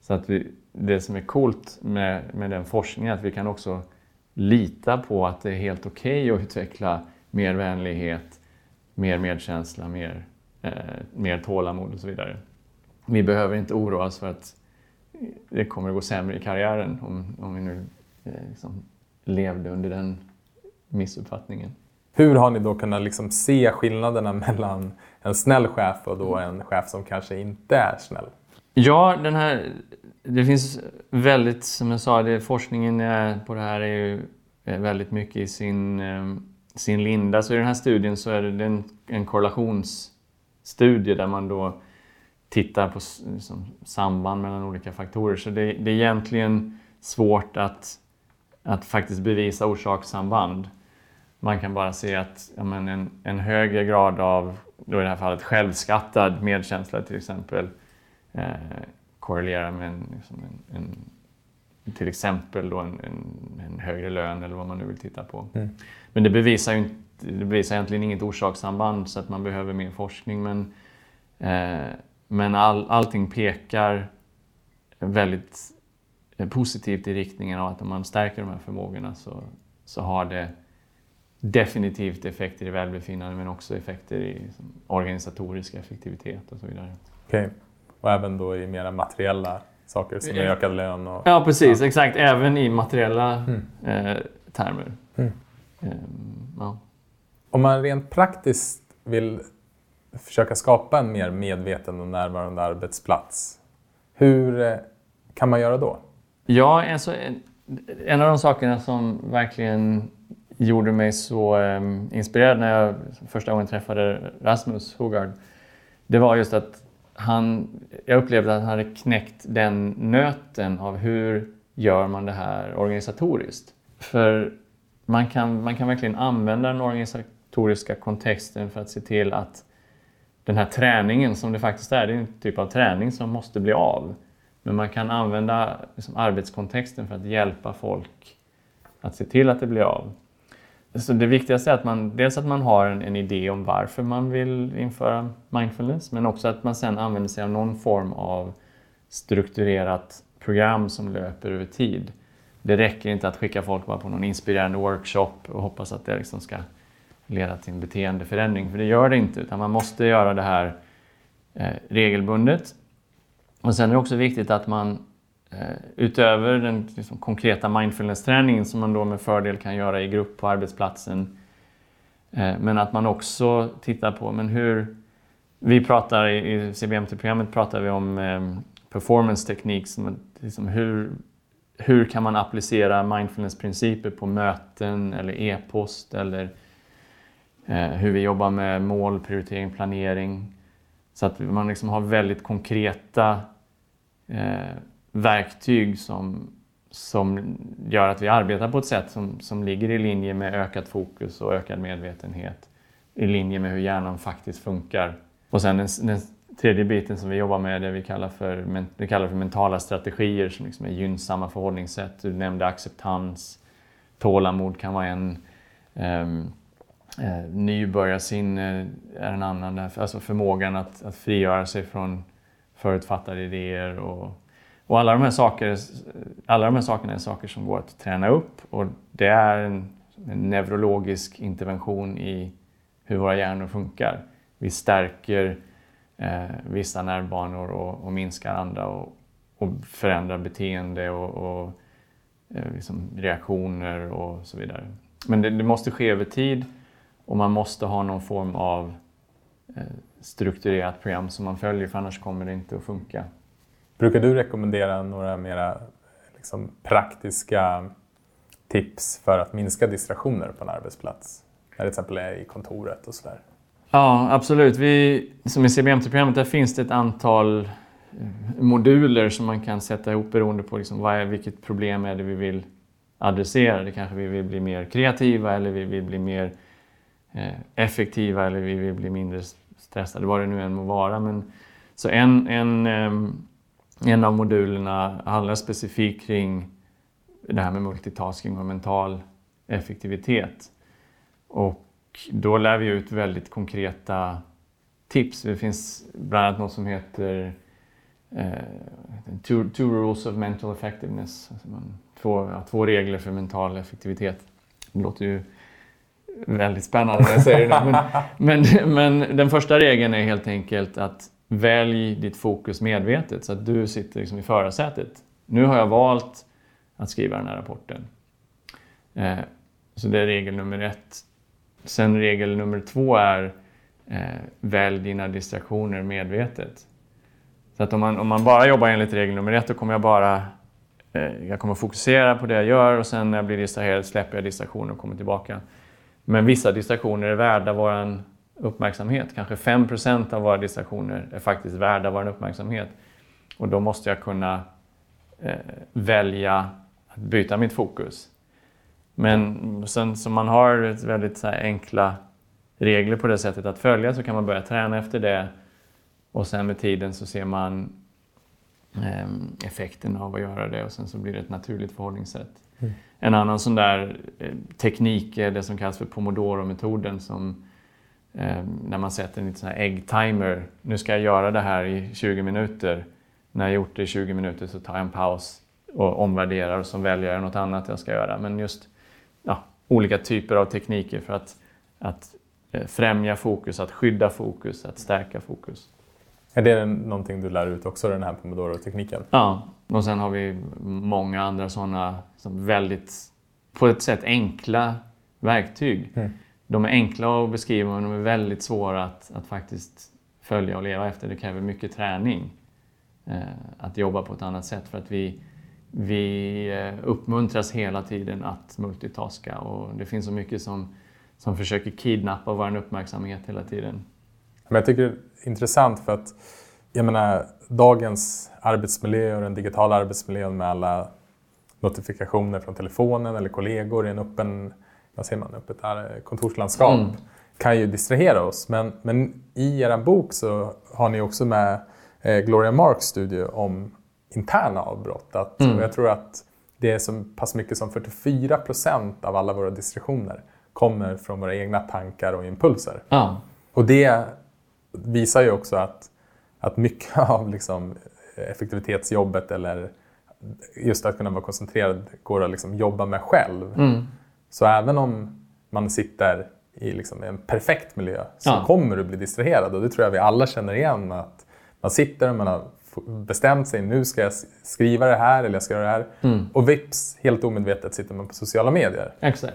Så att vi, det som är coolt med, med den forskningen är att vi kan också lita på att det är helt okej okay att utveckla mer vänlighet, mer medkänsla, mer, eh, mer tålamod och så vidare. Vi behöver inte oroa oss för att det kommer att gå sämre i karriären om, om vi nu eh, liksom levde under den missuppfattningen. Hur har ni då kunnat liksom se skillnaderna mellan en snäll chef och då en chef som kanske inte är snäll? Ja, den här, det finns väldigt, som jag sa, det, forskningen på det här är ju väldigt mycket i sin, eh, sin linda. Så i den här studien så är det en, en korrelationsstudie där man då tittar på liksom, samband mellan olika faktorer. Så det, det är egentligen svårt att, att faktiskt bevisa orsakssamband. Man kan bara se att ja, men en, en högre grad av, då i det här fallet självskattad medkänsla till exempel, eh, korrelerar med en, liksom en, en, till exempel då en, en, högre lön eller vad man nu vill titta på. Mm. Men det bevisar ju inte, det bevisar egentligen inget orsakssamband så att man behöver mer forskning. Men, eh, men all, allting pekar väldigt positivt i riktningen av att om man stärker de här förmågorna så, så har det definitivt effekter i välbefinnande men också effekter i organisatorisk effektivitet och så vidare. Okej. Okay. Och även då i mera materiella saker som är ökad lön? Och... Ja, precis. Ja. Exakt. Även i materiella mm. eh, termer. Mm. Eh, ja. Om man rent praktiskt vill försöka skapa en mer medveten och närvarande arbetsplats, hur eh, kan man göra då? Ja, alltså, en, av de sakerna som verkligen gjorde mig så ehm, inspirerad när jag första gången träffade Rasmus Hogard, det var just att han, jag upplevde att han hade knäckt den nöten av hur gör man det här organisatoriskt. För man kan, man kan verkligen använda den organisatoriska kontexten för att se till att den här träningen som det faktiskt är, det är en typ av träning som måste bli av. Men man kan använda liksom, arbetskontexten för att hjälpa folk att se till att det blir av. Så det viktigaste är att man, dels att man har en, en, idé om varför man vill införa mindfulness, men också att man sedan använder sig av någon form av strukturerat program som löper över tid. Det räcker inte att skicka folk bara på någon inspirerande workshop och hoppas att det liksom ska leda till en beteendeförändring, för det gör det inte, utan man måste göra det här eh, regelbundet. Och sen är det också viktigt att man Eh, utöver den liksom, konkreta mindfulness-träningen som man då med fördel kan göra i grupp på arbetsplatsen. Eh, men att man också tittar på men hur... Vi pratar i CBMT-programmet pratar vi om eh, performance-teknik. Liksom hur, hur kan man applicera mindfulness-principer på möten eller e-post eller Eh, hur vi jobbar med mål, prioritering, planering. Så att man liksom har väldigt konkreta eh, verktyg som, som gör att vi arbetar på ett sätt som, som ligger i linje med ökat fokus och ökad medvetenhet. I linje med hur hjärnan faktiskt funkar. Och sen den, den tredje biten som vi jobbar med är det vi kallar för, vi kallar för mentala strategier som liksom är gynnsamma förhållningssätt. Du nämnde acceptans, tålamod kan vara en. Um, eh, nybörjarsinne är en annan. Alltså förmågan att, att frigöra sig från förutfattade idéer och och alla de, här saker, alla de här sakerna är saker som går att träna upp och det är en, en neurologisk intervention i hur våra hjärnor funkar. Vi stärker eh, vissa nervbanor och, och, minskar andra och, och förändrar beteende och, och eh, liksom reaktioner och så vidare. Men det, det, måste ske över tid och man måste ha någon form av eh, strukturerat program som man följer för annars kommer det inte att funka. Brukar du rekommendera några mera liksom, praktiska tips för att minska distraktioner på en arbetsplats? När det till exempel är i kontoret och sådär. Ja, absolut. Vi, som i CBMT-programmet, där finns det ett antal eh, moduler som man kan sätta ihop beroende på liksom vad är, vilket problem är det vi vill adressera. Det kanske vi vill bli mer kreativa eller vi vill bli mer Eh, effektiva eller vi vill bli mindre stressade, vad det nu än må vara. Men, så en, en, ehm, en av modulerna handlar specifikt kring det här med multitasking och mental effektivitet. Och då lär vi ut väldigt konkreta tips. Det finns bland annat något som heter eh, two, two, rules of mental effectiveness. Alltså man, två, ja, två regler för mental effektivitet. Det låter ju väldigt spännande när jag säger det. Men, [LAUGHS] men, men den första regeln är helt enkelt att Välj ditt fokus medvetet så att du sitter liksom i förarsätet. Nu har jag valt att skriva den här rapporten. Eh, så det är regel nummer ett. Sen regel nummer två är eh, välj dina distraktioner medvetet. Så att om man, om man bara jobbar enligt regel nummer ett då kommer jag bara eh, jag kommer fokusera på det jag gör och sen när jag blir distraherad släpper jag distraktioner och kommer tillbaka. Men vissa distraktioner är värda vår uppmärksamhet. Kanske 5% av våra distraktioner är faktiskt värda vår uppmärksamhet. Och då måste jag kunna eh, välja att byta mitt fokus. Men sen som man har väldigt så enkla regler på det sättet att följa så kan man börja träna efter det och sen med tiden så ser man eh, effekten av att göra det och sen så blir det ett naturligt förhållningssätt. Mm. En annan sån där eh, teknik är det som kallas för pomodoro-metoden som eh, när man sätter en liten sån här äggtimer. Nu ska jag göra det här i 20 minuter. När jag gjort det i 20 minuter så tar jag en paus och omvärderar och så väljer jag något annat jag ska göra. Men just ja, olika typer av tekniker för att, att eh, främja fokus, att skydda fokus, att stärka fokus. Är det någonting du lär ut också, den här pomodoro-tekniken? Ja, och sen har vi många andra sådana väldigt, på ett sätt enkla verktyg. Mm de är enkla att beskriva men de är väldigt svåra att, att faktiskt följa och leva efter. Det kräver mycket träning eh, att jobba på ett annat sätt för att vi, vi eh, uppmuntras hela tiden att multitaska och det finns så mycket som, som försöker kidnappa vår uppmärksamhet hela tiden. Men jag tycker det är intressant för att jag menar, dagens arbetsmiljö och den digitala arbetsmiljön med alla notifikationer från telefonen eller kollegor i en öppen vad säger man, öppet kontorslandskap. Mm. kan ju distrahera oss. Men, men i er bok så har ni också med eh, Gloria Marks studie om interna avbrott. Att, Mm. och jag tror att det är så pass mycket som 44 procent av alla våra distraktioner kommer från våra egna tankar och impulser. Ja. Och det visar ju också att, att mycket [LAUGHS] av liksom effektivitetsjobbet eller just att kunna vara koncentrerad går att liksom jobba med själv. Mm. Så även om man sitter i liksom en perfekt miljö så Ja. kommer du bli distraherad. Och det tror jag vi alla känner igen. Att man sitter och man har bestämt sig, nu ska jag skriva det här eller jag ska göra det här. Mm. Och vips, helt omedvetet sitter man på sociala medier. Exakt.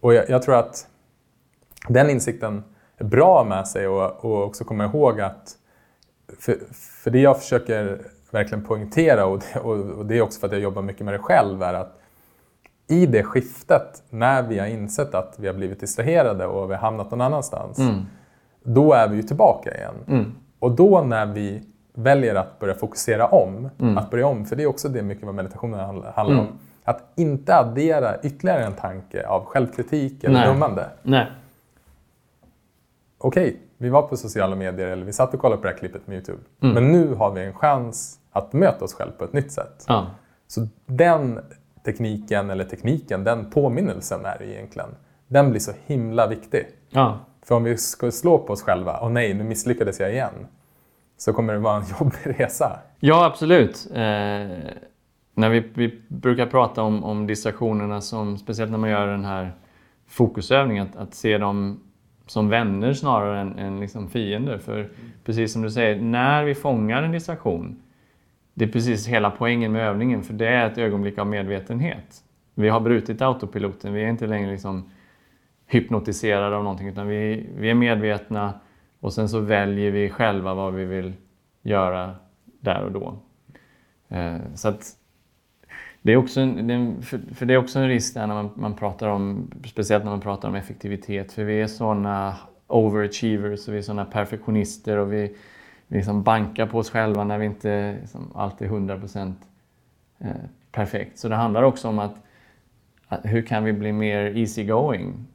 Och jag, jag tror att den insikten är bra med sig och, och också komma ihåg att för, för det jag försöker verkligen poängtera och det, och, det är också för att jag jobbar mycket med det själv är att i det skiftet när vi har insett att vi har blivit distraherade och vi har hamnat någon annanstans Mm. då är vi ju tillbaka igen. Mm. Och då när vi väljer att börja fokusera om, Mm. att börja om, för det är också det mycket vad meditationen handl- handlar Mm. om. Att inte addera ytterligare en tanke av självkritik eller Nej. dömande. Nej. Okej, vi var på sociala medier eller vi satt och kollade på det här klippet med Youtube. Mm. Men nu har vi en chans att möta oss själva på ett nytt sätt. Ja. Så den tekniken, eller tekniken, den påminnelsen är det egentligen. Den blir så himla viktig. Ja. För om vi ska slå på oss själva, och nej, nu misslyckades jag igen. Så kommer det vara en [LAUGHS] jobbig resa. Ja, absolut. Eh, när vi, vi brukar prata om, om distraktionerna, som, speciellt när man gör den här fokusövningen, att, att se dem som vänner snarare än, än liksom fiender. För precis som du säger, när vi fångar en distraktion, det är precis hela poängen med övningen, för det är ett ögonblick av medvetenhet. Vi har brutit autopiloten, vi är inte längre liksom hypnotiserade av någonting, utan vi, vi är medvetna och sen så väljer vi själva vad vi vill göra där och då. Eh, så att det är också en, för, det är också en risk där när man, man pratar om, speciellt när man pratar om effektivitet, för vi är sådana overachievers och vi är sådana perfektionister och vi, vi liksom bankar på oss själva när vi inte liksom, alltid är 100% eh, perfekt. Så det handlar också om att, att hur kan vi bli mer easygoing?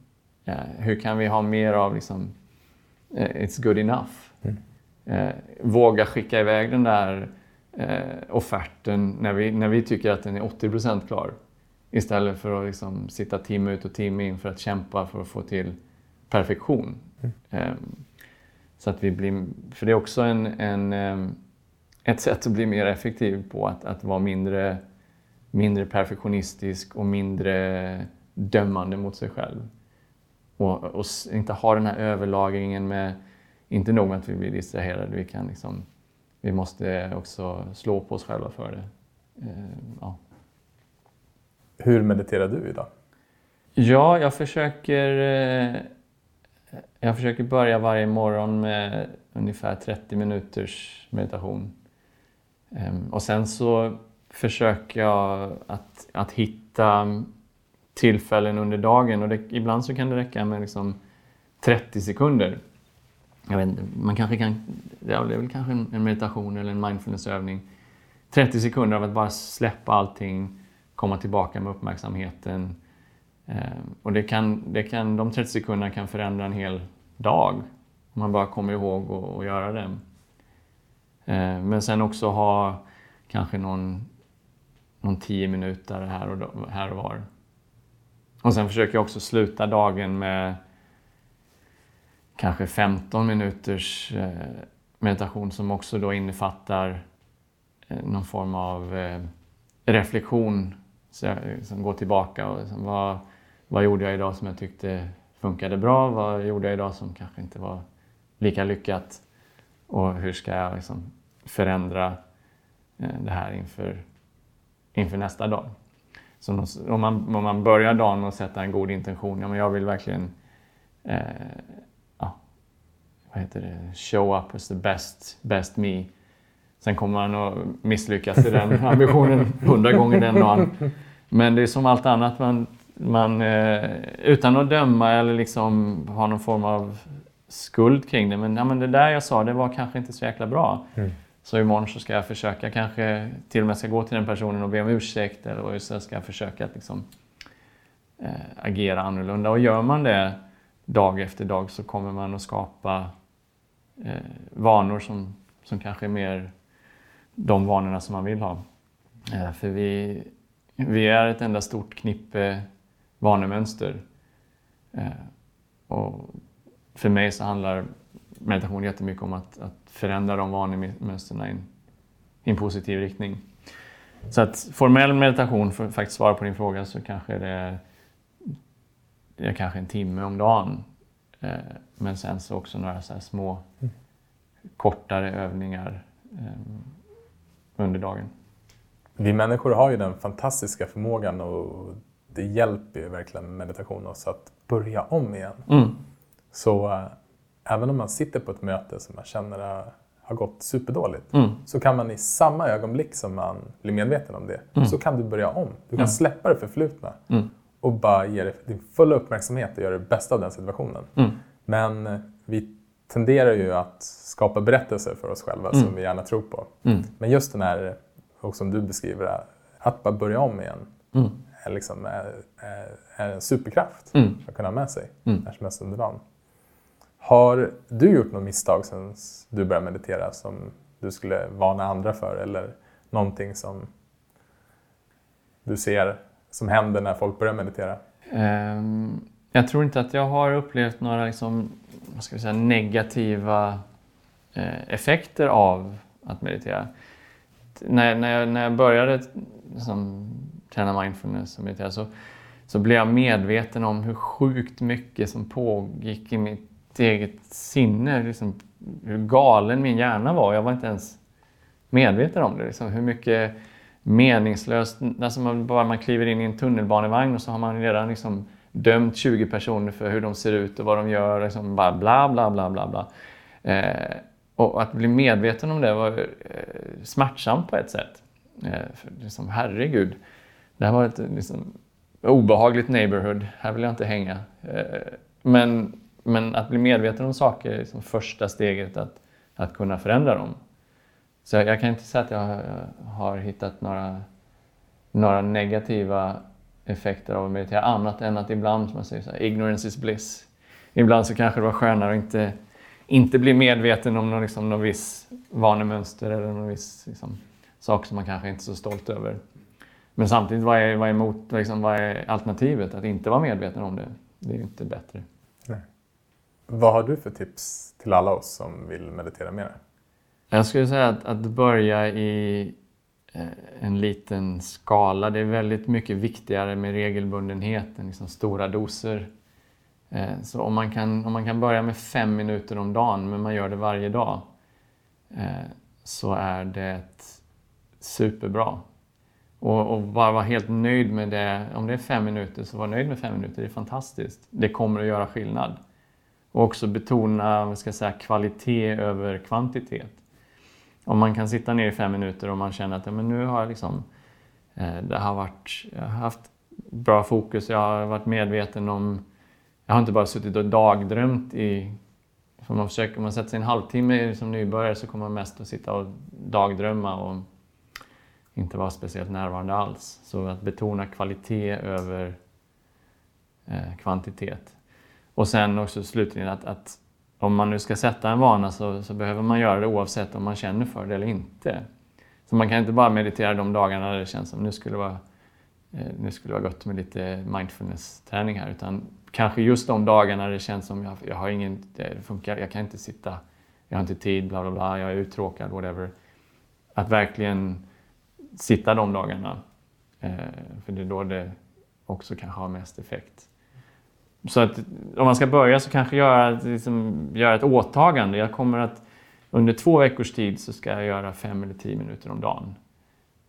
Eh, hur kan vi ha mer av liksom, eh, it's good enough? Eh, våga skicka iväg den där eh, offerten när vi, när vi tycker att den är 80% klar. Istället för att liksom sitta timme ut och timme in för att kämpa för att få till perfektion. Eh, så att vi blir, för det är också en, en, eh, ett sätt att bli mer effektiv på, att, att vara mindre, mindre perfektionistisk och mindre dömande mot sig själv. Och, och inte ha den här överlagringen med, inte nog med att vi blir distraherade, vi, kan liksom, vi måste också slå på oss själva för det. Eh, ja. Hur mediterar du idag? Ja, jag försöker, eh, jag försöker börja varje morgon med ungefär 30 minuters meditation. Ehm, Och sen så försöker jag att, att hitta tillfällen under dagen och det, ibland så kan det räcka med liksom 30 sekunder. Jag vet inte, man kanske kan, det är väl kanske en, meditation eller en mindfulnessövning. 30 sekunder av att bara släppa allting, komma tillbaka med uppmärksamheten. Eh, och det kan, det kan, de 30 sekunderna kan förändra en hel dag. Om man bara kommer ihåg att göra det. Eh, men sen också ha kanske någon, någon 10 minuter här och, då- här och var. Och sen försöker jag också sluta dagen med kanske 15 minuters eh, meditation som också då innefattar eh, någon form av eh, reflektion. Så jag liksom går tillbaka och liksom, vad, vad gjorde jag idag som jag tyckte funkade bra? Vad gjorde jag idag som kanske inte var lika lyckat? Och hur ska jag liksom förändra det här inför, inför nästa dag? Så om man, om man börjar dagen med att sätta en god intention, ja men jag vill verkligen eh, vad heter det? show up as the best, best me. Sen kommer man att misslyckas i den [LAUGHS] ambitionen hundra gånger den dagen. Men det är som allt annat, man, man, eh, utan att döma eller liksom ha någon form av skuld kring det. Men, ja, men det där jag sa, det var kanske inte så jäkla bra. Mm. Så imorgon så ska jag försöka, kanske till och med ska gå till den personen och be om ursäkt. Eller så ska jag försöka att liksom, eh, agera annorlunda. Och gör man det, dag efter dag så kommer man att skapa eh, vanor som, som kanske är mer de vanorna som man vill ha. Eh, för vi, vi är ett enda stort knippe vanemönster. Eh, och för mig så handlar meditation jättemycket om att, att förändra de vanemönstren i en, positiv riktning. Så att formell meditation, för att faktiskt svara på din fråga, så kanske det är, det är kanske en timme om dagen. Eh, men sen så också några så små mm. kortare övningar eh, under dagen. Vi människor har ju den fantastiska förmågan och det hjälper ju verkligen meditation oss att börja om igen. Mm. Så äh, även om man sitter på ett möte som man känner äh, har gått superdåligt mm. så kan man i samma ögonblick som man blir medveten om det mm. så kan du börja om. Du kan släppa det förflutna mm. och bara ge det din fulla uppmärksamhet och göra det bästa av den situationen. Men vi tenderar ju att skapa berättelser för oss själva mm. som vi gärna tror på. Mm. Men just den här, och som du beskriver, att bara börja om igen mm. är, liksom, är, är, en superkraft mm. att kunna ha med sig mm. när som helst under dagen. Har du gjort något misstag sen du började meditera som du skulle varna andra för eller någonting som du ser som händer när folk börjar meditera? Um, jag tror inte att jag har upplevt några liksom, vad ska vi säga, negativa eh, effekter av att meditera. När, när, jag, när jag började liksom, träna mindfulness och meditera så, så blev jag medveten om hur sjukt mycket som pågick i mitt eget sinne. Liksom, hur galen min hjärna var. Jag var inte ens medveten om det. Liksom, hur mycket meningslöst, alltså man, bara man kliver in i en tunnelbanevagn och så har man redan liksom dömt 20 personer för hur de ser ut och vad de gör. Liksom bara bla, bla, bla, bla, bla. Eh, och att bli medveten om det var eh, smärtsamt på ett sätt. Eh, för liksom, herregud, det här var ett liksom, obehagligt neighborhood. Här vill jag inte hänga. Eh, men, men att bli medveten om saker är liksom första steget att, att kunna förändra dem. Så jag, jag kan inte säga att jag har, jag har hittat några, några negativa effekter av att meditera annat än att ibland, som man säger, så här, ignorance is bliss. Ibland så kanske det var skönare att inte, inte bli medveten om någon, liksom, någon viss vanemönster eller någon viss liksom, sak som man kanske inte är så stolt över. Men samtidigt, vad är, vad är, emot, liksom, vad är alternativet? Att inte vara medveten om det. Det är ju inte bättre. Nej. Vad har du för tips till alla oss som vill meditera mer? Jag skulle säga att, att börja i Eh, en liten skala. Det är väldigt mycket viktigare med regelbundenhet än liksom stora doser. Eh, så om man, kan, om man kan börja med fem minuter om dagen, men man gör det varje dag, eh, så är det superbra. Och, och bara vara helt nöjd med det. Om det är fem minuter, så var nöjd med fem minuter. Det är fantastiskt. Det kommer att göra skillnad. Och också betona vad ska jag säga, kvalitet över kvantitet om man kan sitta ner i fem minuter och man känner att ja, men nu har jag liksom, eh, det har varit, jag har haft bra fokus, jag har varit medveten om, jag har inte bara suttit och dagdrömt i för man försöker, om man sätter sig en halvtimme som nybörjare så kommer man mest att sitta och dagdrömma och inte vara speciellt närvarande alls. Så att betona kvalitet över eh, kvantitet. Och sen också slutligen att, att om man nu ska sätta en vana så, så, behöver man göra det oavsett om man känner för det eller inte. Så man kan inte bara meditera de dagarna där det känns som nu skulle vara, eh, nu skulle det vara gott med lite mindfulness-träning här. Utan kanske just de dagarna det känns som jag, jag har ingen, det funkar, jag kan inte sitta, jag har inte tid, bla bla bla, jag är uttråkad, whatever. Att verkligen sitta de dagarna. Eh, för det är då det också kanske har mest effekt. Så att om man ska börja så kanske göra, liksom, göra ett åtagande. Jag kommer att under två veckors tid så ska jag göra fem eller tio minuter om dagen.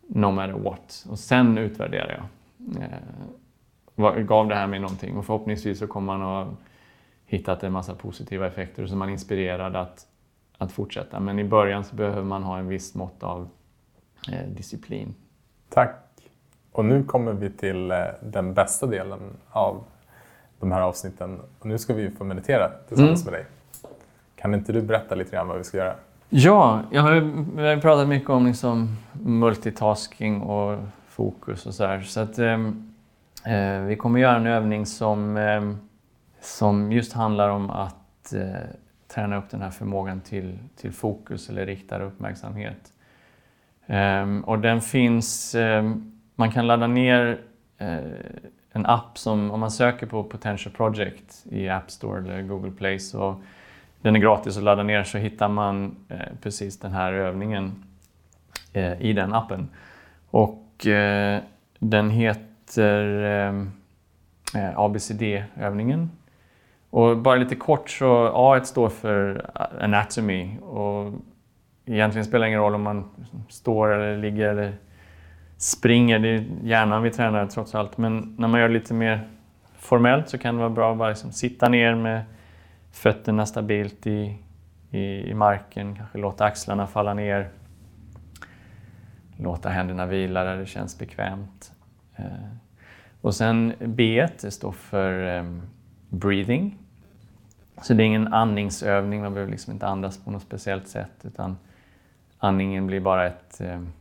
No matter what. Och sen utvärderar jag. Eh, gav det här mig någonting? Och förhoppningsvis så kommer man att ha hittat en massa positiva effekter och så är man inspirerad att, att fortsätta. Men i början så behöver man ha en viss mått av eh, disciplin. Tack. Och nu kommer vi till eh, den bästa delen av de här avsnitten. Och nu ska vi få meditera tillsammans mm. med dig. Kan inte du berätta lite grann vad vi ska göra? Ja, jag har, vi har pratat mycket om liksom multitasking och fokus och så här. Så att, ehm, eh, vi kommer göra en övning som eh, som just handlar om att eh, träna upp den här förmågan till, till fokus eller riktad uppmärksamhet. Um, och den finns, um, man kan ladda ner uh, en app som, om man söker på Potential Project i App Store eller Google Play, så den är gratis att ladda ner, så hittar man eh, precis den här övningen eh, i den appen. Och eh, den heter eh, eh, ABCD-övningen. Och bara lite kort så A står för Anatomy och egentligen spelar det ingen roll om man står eller ligger eller springer. Det är hjärnan vi tränar trots allt. Men när man gör det lite mer formellt så kan det vara bra att bara liksom sitta ner med fötterna stabilt i, i, i marken. Kanske låta axlarna falla ner. Låta händerna vila där det känns bekvämt. Eh, och sen B står för ehm, breathing. Så det är ingen andningsövning, man behöver liksom inte andas på något speciellt sätt utan andningen blir bara ett, ehm,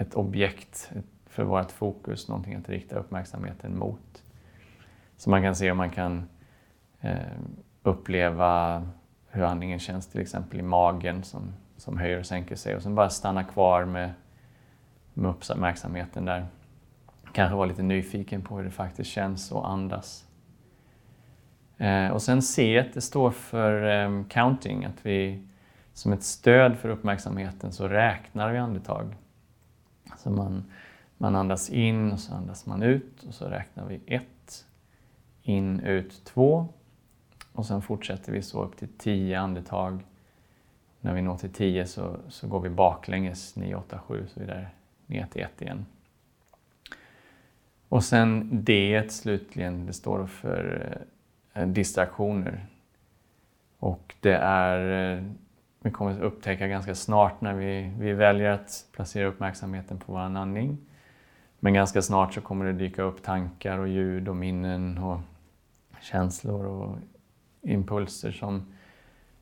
ett objekt för vårt fokus, någonting att rikta uppmärksamheten mot. Så man kan se om man kan eh, uppleva hur andningen känns till exempel i magen som, som höjer och sänker sig och sen bara stanna kvar med, med uppmärksamheten där. Kanske vara lite nyfiken på hur det faktiskt känns att andas. Eh, och sen C, det står för eh, counting, att vi som ett stöd för uppmärksamheten så räknar vi andetag. Så man, man andas in och så andas man ut och så räknar vi ett, in, ut, två och sen fortsätter vi så upp till tio andetag. När vi når till tio så, så går vi baklänges 9, 8, 7 så vidare ner till ett igen. Och sen D slutligen, det står för eh, distraktioner. Och det är eh, vi kommer upptäcka ganska snart när vi, vi väljer att placera uppmärksamheten på vår andning. Men ganska snart så kommer det dyka upp tankar och ljud och minnen och känslor och impulser som,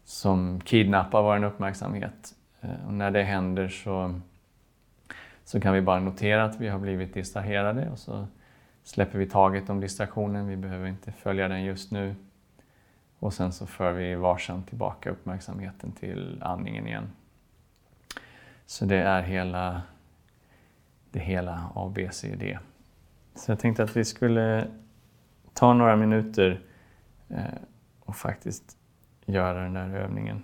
som kidnappar vår uppmärksamhet. Eh, och när det händer så, så kan vi bara notera att vi har blivit distraherade och så släpper vi taget om distraktionen. Vi behöver inte följa den just nu. Och sen så för vi varsamt tillbaka uppmärksamheten till andningen igen. Så det är hela det hela ABCD. Så jag tänkte att vi skulle ta några minuter eh, och faktiskt göra den där övningen.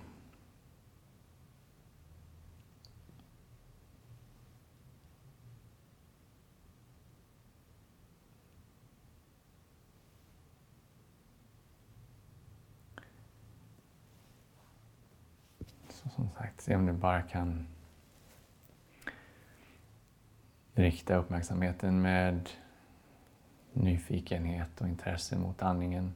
Som sagt, se om du bara kan rikta uppmärksamheten med nyfikenhet och intresse mot andningen.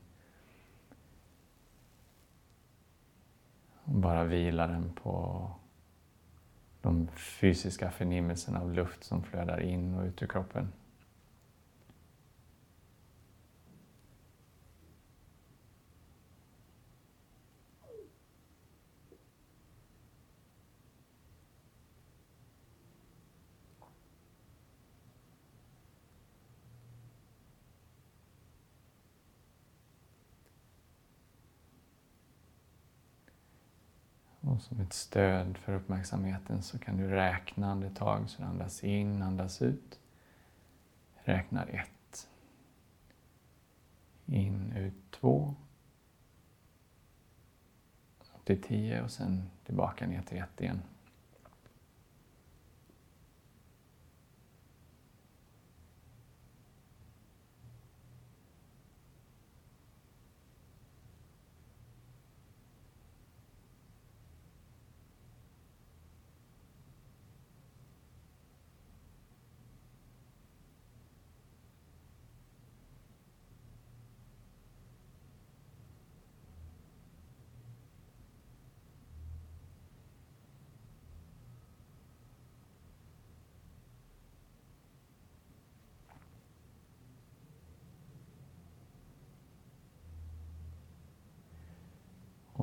Och bara vila den på de fysiska förnimmelserna av luft som flödar in och ut ur kroppen. Och som ett stöd för uppmärksamheten så kan du räkna andetag. Så andas in, andas ut. Räknar ett. In, ut två. Upp till tio och sen tillbaka ner till ett igen.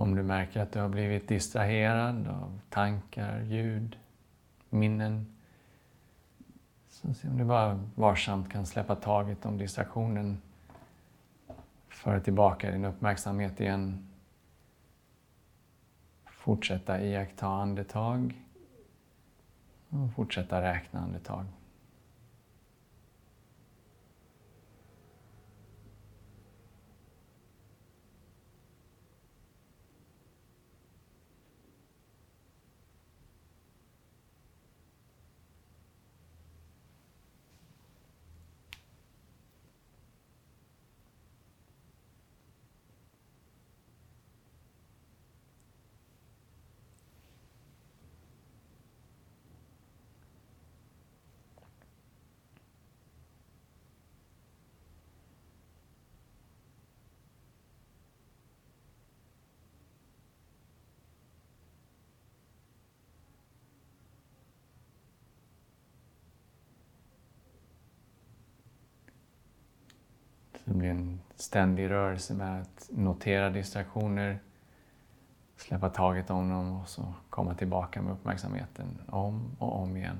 Om du märker att du har blivit distraherad av tankar, ljud, minnen. Så se om du bara varsamt kan släppa taget om distraktionen. föra tillbaka din uppmärksamhet igen. Fortsätta iaktta andetag och fortsätta räkna andetag. Det blir en ständig rörelse med att notera distraktioner, släppa taget om dem och så komma tillbaka med uppmärksamheten om och om igen.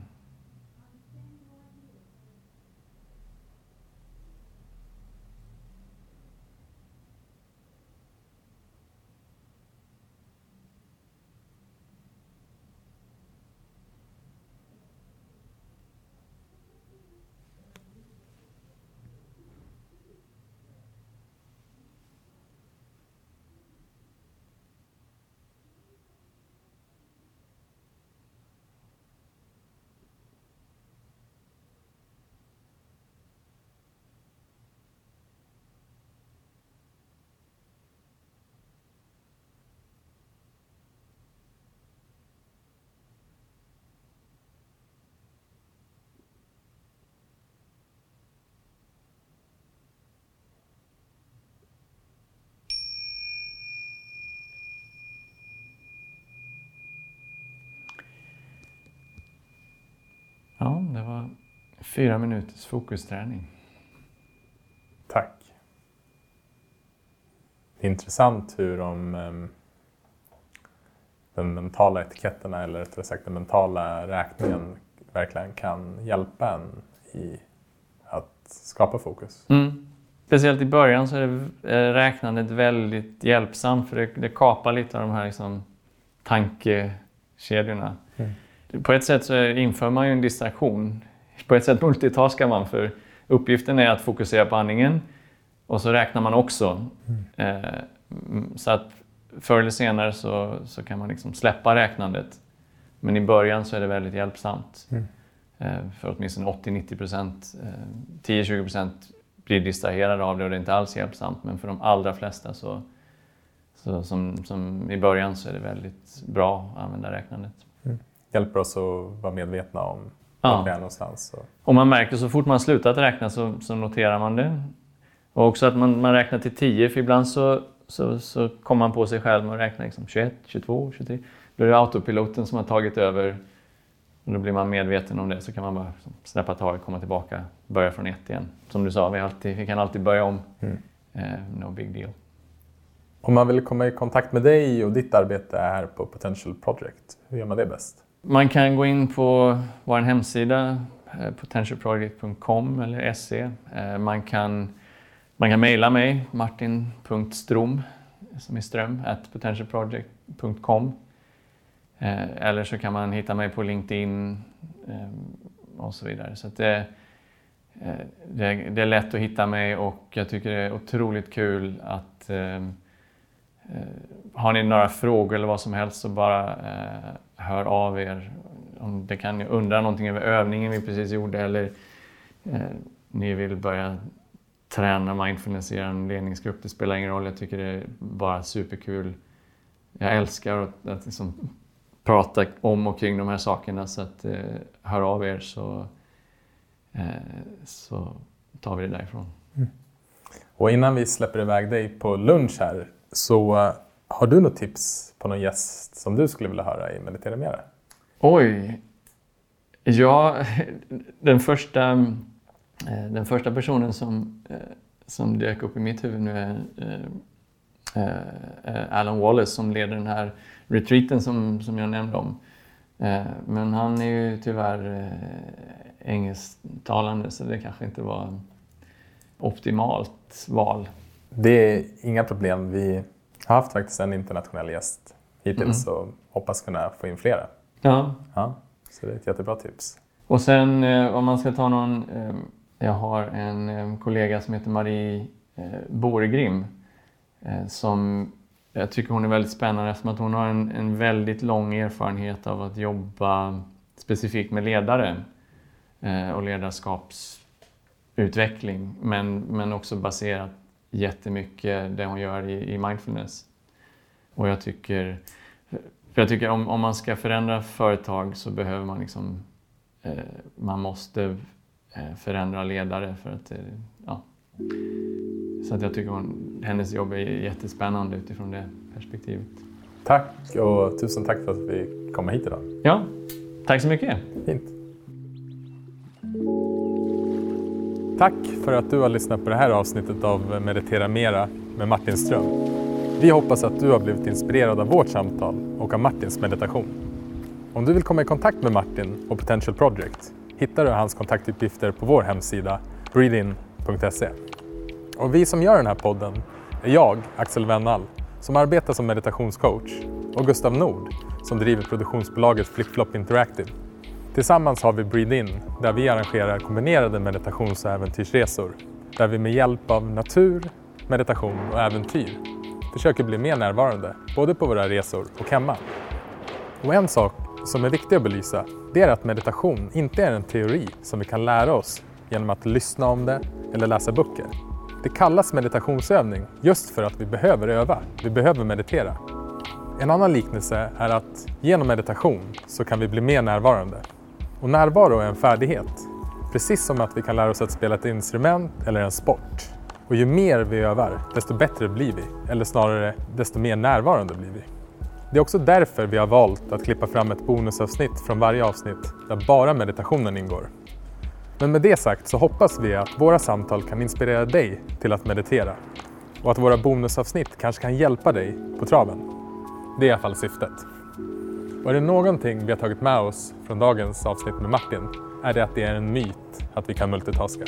Ja, det var fyra minuters fokusträning. Tack. Det är intressant hur de, um, den mentala etiketterna, eller rättare sagt den mentala räkningen, verkligen kan hjälpa en i att skapa fokus. Mm. Speciellt i början så är det räknandet väldigt hjälpsamt för det, det kapar lite av de här liksom, tankekedjorna. Mm. På ett sätt så inför man ju en distraktion. På ett sätt multitaskar man för uppgiften är att fokusera på andningen och så räknar man också. Mm. Eh, så att förr eller senare så, så kan man liksom släppa räknandet. Men i början så är det väldigt hjälpsamt. Mm. Eh, för åtminstone 80-90 procent, eh, 10-20 procent blir distraherade av det och det är inte alls hjälpsamt. Men för de allra flesta så, så som, som i början så är det väldigt bra att använda räknandet hjälper oss att vara medvetna om ja. vi är någonstans. Och... och man märker så fort man slutat räkna så, så noterar man det. Och också att man, man räknar till 10 för ibland så, så, så kommer man på sig själv med att räkna liksom 21, 22, 23. Då är det autopiloten som har tagit över och då blir man medveten om det så kan man bara släppa taget, komma tillbaka, börja från ett igen. Som du sa, vi, alltid, vi kan alltid börja om. Mm. Eh, no big deal. Om man vill komma i kontakt med dig och ditt arbete här på Potential Project, hur gör man det bäst? Man kan gå in på vår hemsida eh, potentialproject.com eller se. Eh, man kan, man kan mejla mig, martin.strom, som är ström, at potentialproject.com. Eh, eller så kan man hitta mig på LinkedIn och så vidare. Så det, det, det, är lätt att hitta mig och jag tycker det är otroligt kul att har ni några frågor eller vad som helst så bara hör av er om det kan undra någonting över övningen vi precis gjorde eller eh, ni vill börja träna mindfulness i en ledningsgrupp. Det spelar ingen roll, jag tycker det är bara superkul. Jag älskar att, att liksom prata om och kring de här sakerna så att eh, hör av er så, eh, så tar vi det därifrån. Mm. Och innan vi släpper iväg dig på lunch här så har du något tips på någon gäst som du skulle vilja höra i Meditera Mera? Oj. Ja, [LAUGHS] den första, eh, den första personen som, eh, som dök upp i mitt huvud nu är eh, Alan Wallace som leder den här retreaten som, som jag nämnde om. Men han är ju tyvärr engelsktalande så det kanske inte var optimalt val. Det är inga problem. Vi har haft faktiskt en internationell gäst hittills och hoppas kunna få in flera. Ja. Ja, så det är ett jättebra tips. Och sen eh, om man ska ta någon... Eh, jag har en eh, kollega som heter Marie Boregrim som jag tycker hon är väldigt spännande eftersom att hon har en, en väldigt lång erfarenhet av att jobba specifikt med ledare och ledarskapsutveckling men, men också baserat jättemycket det hon gör i, i mindfulness. Och jag tycker, för jag tycker om, om man ska förändra företag så behöver man liksom, eh, man måste eh, förändra ledare för att, eh, ja. Så att jag tycker hon, hennes jobb är jättespännande utifrån det perspektivet. Tack och tusen tack för att vi kom hit idag. Ja, tack så mycket. Fint. Tack för att du har lyssnat på det här avsnittet av Meditera Mera med Martin Ström. Vi hoppas att du har blivit inspirerad av vårt samtal och av Martins meditation. Om du vill komma i kontakt med Martin och Potential Project hittar du hans kontaktuppgifter på vår hemsida breathein.se. Och vi som gör den här podden är jag, Axel Wennall, som arbetar som meditationscoach och Gustav Nord som driver produktionsbolaget FlipFlop Interactive. Tillsammans har vi Breathe In där vi arrangerar kombinerade meditations och äventyrsresor där vi med hjälp av natur, meditation och äventyr försöker bli mer närvarande både på våra resor och hemma. Och en sak som är viktig att belysa det är att meditation inte är en teori som vi kan lära oss genom att lyssna om det eller läsa böcker. Det kallas meditationsövning just för att vi behöver öva, vi behöver meditera. En annan liknelse är att genom meditation så kan vi bli mer närvarande. Och närvaro är en färdighet, precis som att vi kan lära oss att spela ett instrument eller en sport. Och ju mer vi övar, desto bättre blir vi. Eller snarare, desto mer närvarande blir vi. Det är också därför vi har valt att klippa fram ett bonusavsnitt från varje avsnitt där bara meditationen ingår. Men med det sagt så hoppas vi att våra samtal kan inspirera dig till att meditera och att våra bonusavsnitt kanske kan hjälpa dig på traven. Det är i alla fall syftet. Och är det någonting vi har tagit med oss från dagens avsnitt med Martin är det att det är en myt att vi kan multitaska.